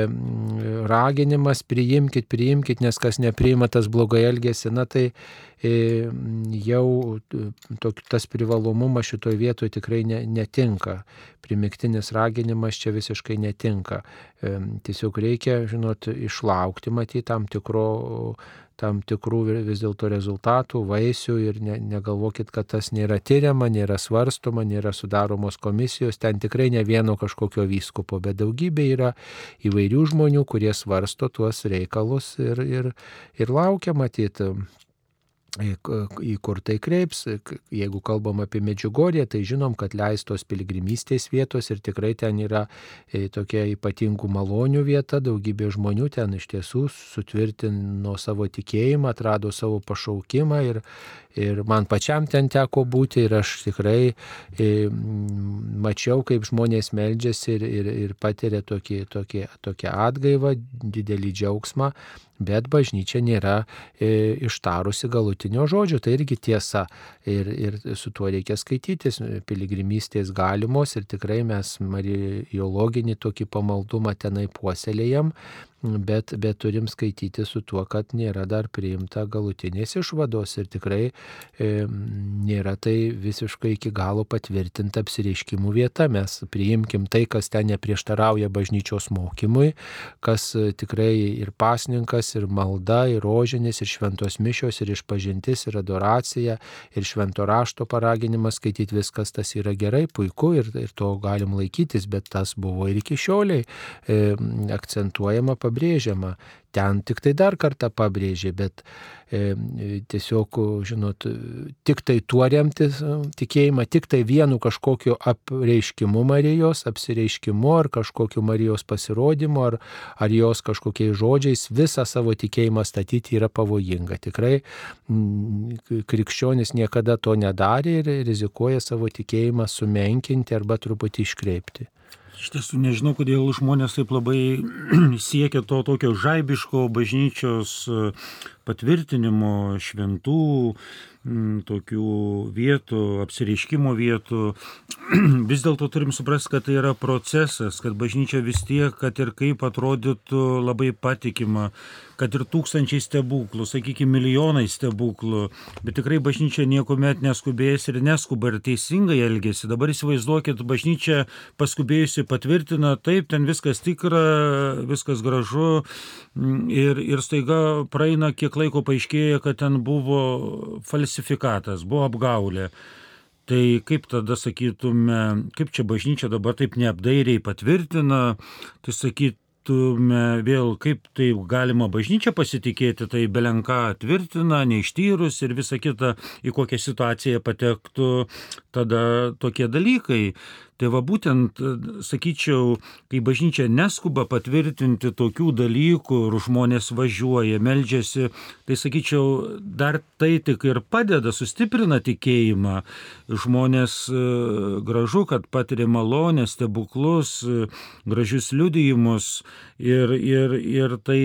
raginimas, priimkit, priimkit, nes kas nepriima, tas blogai elgesi, na tai e, jau tok, tas privalomumas šitoje vietoje tikrai ne, netinka. Primiktinis raginimas čia visiškai netinka. E, tiesiog reikia, žinot, išlaukti, matyti tam tikro tam tikrų vis dėlto rezultatų, vaisių ir ne, negalvokit, kad tas nėra tyriama, nėra svarstoma, nėra sudaromos komisijos, ten tikrai ne vieno kažkokio vyskupo, bet daugybė yra įvairių žmonių, kurie svarsto tuos reikalus ir, ir, ir laukia matyti į kur tai kreips. Jeigu kalbam apie Medžiugorję, tai žinom, kad leistos piligrimystės vietos ir tikrai ten yra e, tokia ypatingų malonių vieta, daugybė žmonių ten iš tiesų sutvirtino savo tikėjimą, atrado savo pašaukimą ir, ir man pačiam ten teko būti ir aš tikrai e, mačiau, kaip žmonės meldžiasi ir, ir, ir patiria tokį, tokį, tokią atgaivą, didelį džiaugsmą bet bažnyčia nėra e, ištarusi galutinio žodžio, tai irgi tiesa. Ir, ir su tuo reikia skaitytis, piligrimystės galimos ir tikrai mes marijologinį tokį pamaldumą tenai puoselėjam, bet, bet turim skaityti su tuo, kad nėra dar priimta galutinės išvados ir tikrai e, nėra tai visiškai iki galo patvirtinta apsireiškimų vieta. Mes priimkim tai, kas ten neprieštarauja bažnyčios mokymui, kas e, tikrai ir pasninkas, ir malda, ir rožinis, ir šventos mišios, ir išpažintis, ir adoracija, ir švento rašto paraginimas skaityti viskas tas yra gerai, puiku ir, ir to galim laikytis, bet tas buvo ir iki šioliai e, akcentuojama pabrėžti pabrėžiama. Ten tik tai dar kartą pabrėžė, bet e, tiesiog, žinot, tik tai tuo remtis e, tikėjimą, tik tai vienu kažkokiu apreiškimu Marijos, apsireiškimu ar kažkokiu Marijos pasirodymu ar, ar jos kažkokiais žodžiais visą savo tikėjimą statyti yra pavojinga. Tikrai m, krikščionis niekada to nedarė ir rizikuoja savo tikėjimą sumenkinti arba truputį iškreipti. Iš tiesų nežinau, kodėl žmonės taip labai siekia to tokio žaibiško bažnyčios e, patvirtinimo šventų, tokių vietų, apsireiškimo vietų. Vis dėlto turim suprasti, kad tai yra procesas, kad bažnyčia vis tiek, kad ir kaip atrodytų labai patikima, kad ir tūkstančiai stebuklų, sakykime, milijonai stebuklų, bet tikrai bažnyčia niekuomet neskubės ir neskuba ir teisingai elgesi. Dabar įsivaizduokit, bažnyčia paskubėjusi patvirtina, taip, ten viskas tikra, viskas gražu ir, ir staiga praeina kiek laiko paaiškėja, kad ten buvo falsifikatas, buvo apgaulė. Tai kaip tada sakytume, kaip čia bažnyčia dabar taip neapdairiai patvirtina, tai sakyt, matytume vėl, kaip tai galima bažnyčia pasitikėti, tai belenka tvirtina, neištyrus ir visa kita, į kokią situaciją patektų tada tokie dalykai. Tai va būtent, sakyčiau, kai bažnyčia neskuba patvirtinti tokių dalykų ir žmonės važiuoja, meldžiasi, tai sakyčiau, dar tai tik ir padeda, sustiprina tikėjimą. Žmonės e, gražu, kad patiria malonę, stebuklus, e, gražius liudijimus ir, ir, ir tai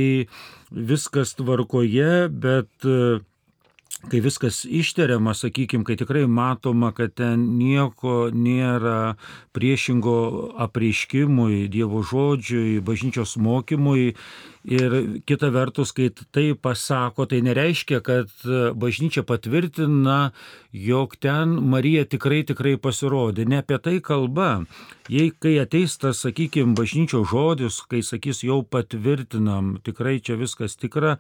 viskas tvarkoje, bet e, kai viskas išteriama, sakykime, kai tikrai matoma, kad ten nieko nėra priešingo apreiškimui, Dievo žodžiui, bažnyčios mokymui. Ir kita vertus, kai tai pasako, tai nereiškia, kad bažnyčia patvirtina, jog ten Marija tikrai tikrai pasirodė. Ne apie tai kalba. Jei kai ateis tas, sakykime, bažnyčio žodis, kai sakys jau patvirtinam, tikrai čia viskas tikra,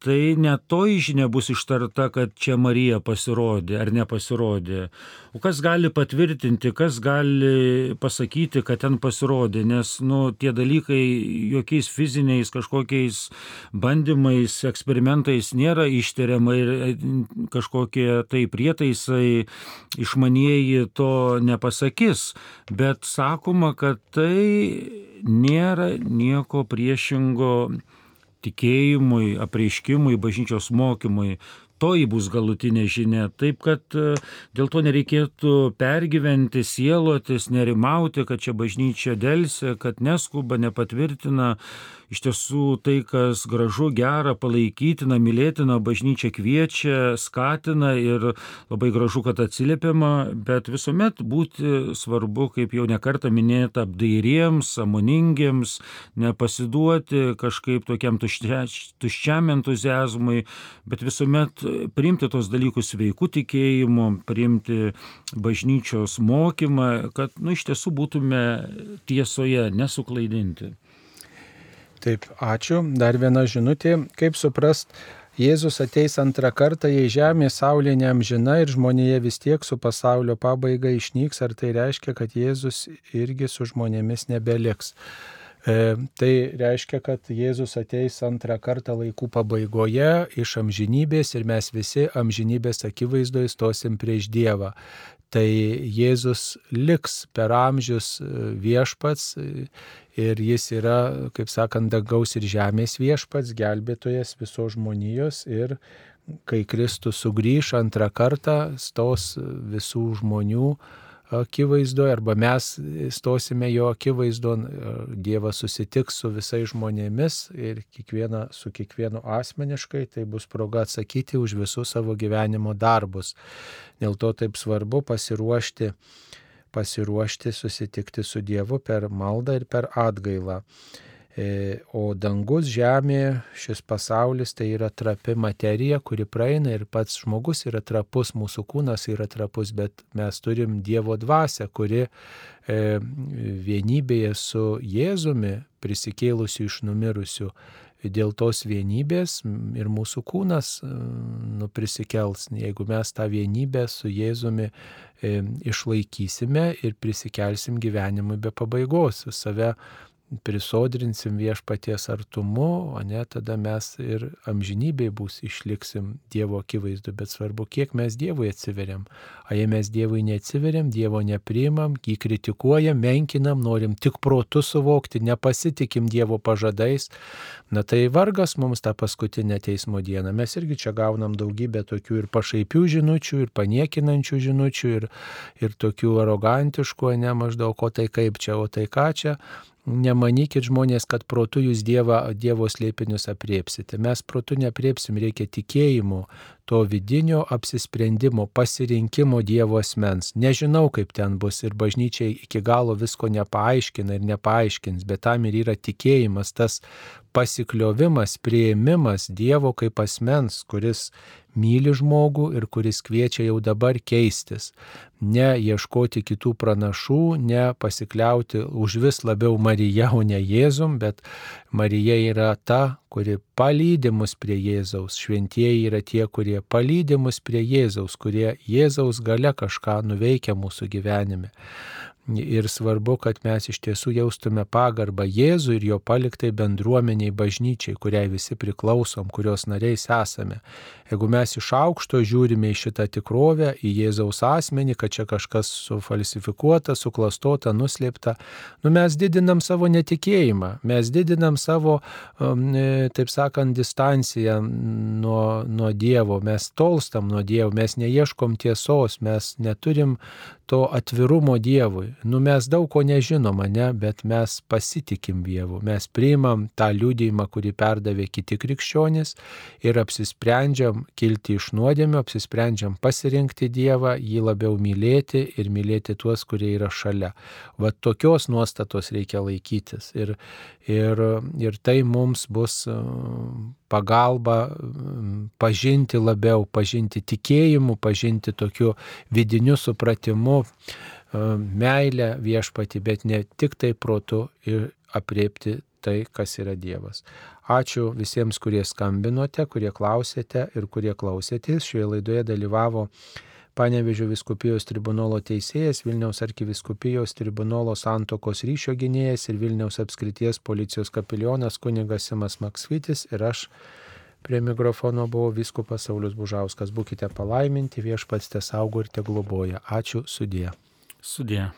tai ne toji žinia bus ištarta, kad čia Marija pasirodė ar nepasirodė. O kas gali patvirtinti, kas gali pasakyti, kad ten pasirodė, nes nu, tie dalykai jokiais fiziniais kažkokiais bandymais, eksperimentais nėra ištiriama ir e, kažkokie tai prietaisai išmanieji to nepasakys. Bet sakoma, kad tai nėra nieko priešingo tikėjimui, apreiškimui, bažnyčios mokymui. Toji bus galutinė žinia. Taip, kad e, dėl to nereikėtų pergyventi, sielotis, nerimauti, kad čia bažnyčia dėlse, kad neskuba, nepatvirtina iš tiesų tai, kas gražu, gera, palaikytina, mylėtina, bažnyčia kviečia, skatina ir labai gražu, kad atsiliepiama, bet visuomet būti svarbu, kaip jau nekartą minėta, apdairiems, samoningiems, nepasiduoti kažkaip tokiam tuščia, tuščiam entuzijazmui, bet visuomet priimti tos dalykus veikų tikėjimu, priimti bažnyčios mokymą, kad nu, iš tiesų būtume tiesoje, nesuklaidinti. Taip, ačiū. Dar viena žinutė. Kaip suprast, Jėzus ateis antrą kartą, jei žemė saulė neamžina ir žmonėje vis tiek su pasaulio pabaiga išnyks, ar tai reiškia, kad Jėzus irgi su žmonėmis nebeliks. E, tai reiškia, kad Jėzus ateis antrą kartą laikų pabaigoje iš amžinybės ir mes visi amžinybės akivaizdoje stosim prieš Dievą tai Jėzus liks per amžius e, viešpats e, ir jis yra, kaip sakant, dangaus ir žemės viešpats, gelbėtojas visos žmonijos ir kai Kristus sugrįž antrą kartą, stos visų žmonių akivaizdoje arba mes stosime jo akivaizdo, Dievas susitiks su visais žmonėmis ir kiekviena, su kiekvienu asmeniškai, tai bus proga atsakyti už visus savo gyvenimo darbus. Dėl to taip svarbu pasiruošti, pasiruošti susitikti su Dievu per maldą ir per atgailą. E, o dangus, žemė, šis pasaulis tai yra trapi materija, kuri praeina ir pats žmogus yra trapus, mūsų kūnas yra trapus, bet mes turim Dievo dvasę, kuri e, vienybėje su Jėzumi prisikėlusiu iš numirusių. Dėl tos vienybės ir mūsų kūnas nu, prisikels, jeigu mes tą vienybę su Jėzumi e, išlaikysime ir prisikelsim gyvenimui be pabaigos, save prisodrinsim viešpaties artumu, o ne tada mes ir amžinybėj bus išliksim Dievo akivaizdu, bet svarbu, kiek mes Dievui atsiveriam. O jei mes Dievui neatsiveriam, Dievo nepriimam, jį kritikuojam, menkinam, norim tik protų suvokti, nepasitikim Dievo pažadais, na tai vargas mums tą paskutinę teismo dieną. Mes irgi čia gaunam daugybę tokių ir pašaipių žinučių, ir paniekinančių žinučių, ir, ir tokių arogantiškų, ne maždaug, o tai kaip čia, o tai ką čia. Nemanykit žmonės, kad protu jūs dievą, Dievo slėpinius apriepsite. Mes protu nepriepsim, reikia tikėjimo, to vidinio apsisprendimo, pasirinkimo Dievo asmens. Nežinau, kaip ten bus ir bažnyčiai iki galo visko nepaaiškina ir nepaaiškins, bet tam ir yra tikėjimas, tas pasikliovimas, prieimimas Dievo kaip asmens, kuris myli žmogų ir kuris kviečia jau dabar keistis. Ne ieškoti kitų pranašų, ne pasikliauti už vis labiau Marija, o ne Jėzum, bet Marija yra ta, kuri palydi mus prie Jėzaus. Šventieji yra tie, kurie palydi mus prie Jėzaus, kurie Jėzaus gale kažką nuveikia mūsų gyvenime. Ir svarbu, kad mes iš tiesų jaustume pagarbą Jėzui ir jo paliktai bendruomeniai bažnyčiai, kuriai visi priklausom, kurios nariais esame. Jeigu mes iš aukšto žiūrime į šitą tikrovę, į Jėzaus asmenį, kad čia kažkas sufalsifikuota, suklastota, nuslėpta, nu mes didinam savo netikėjimą, mes didinam savo, um, e, taip sakant, distanciją nuo, nuo Dievo, mes tolstam nuo Dievo, mes neieškom tiesos, mes neturim to atvirumo Dievui. Nu mes daug ko nežinom, ne, bet mes pasitikim Dievu, mes priimam tą liūdėjimą, kurį perdavė kiti krikščionys ir apsisprendžiam kilti iš nuodėmio, apsisprendžiam pasirinkti Dievą, jį labiau mylėti ir mylėti tuos, kurie yra šalia. Va tokios nuostatos reikia laikytis ir, ir, ir tai mums bus pagalba pažinti labiau, pažinti tikėjimu, pažinti tokiu vidiniu supratimu, meilę viešpati, bet ne tik tai protu ir apriepti tai, kas yra Dievas. Ačiū visiems, kurie skambinote, kurie klausėte ir kurie klausėtės. Šioje laidoje dalyvavo Panevežio viskupijos tribunolo teisėjas, Vilniaus arkiviskupijos tribunolo santokos ryšio gynėjas ir Vilniaus apskrities policijos kapilionas kunigas Simas Maksvitis ir aš prie mikrofono buvau viskupas Saulis Bužauskas. Būkite palaiminti, viešpats te saugo ir te globoja. Ačiū sudė. Sudė.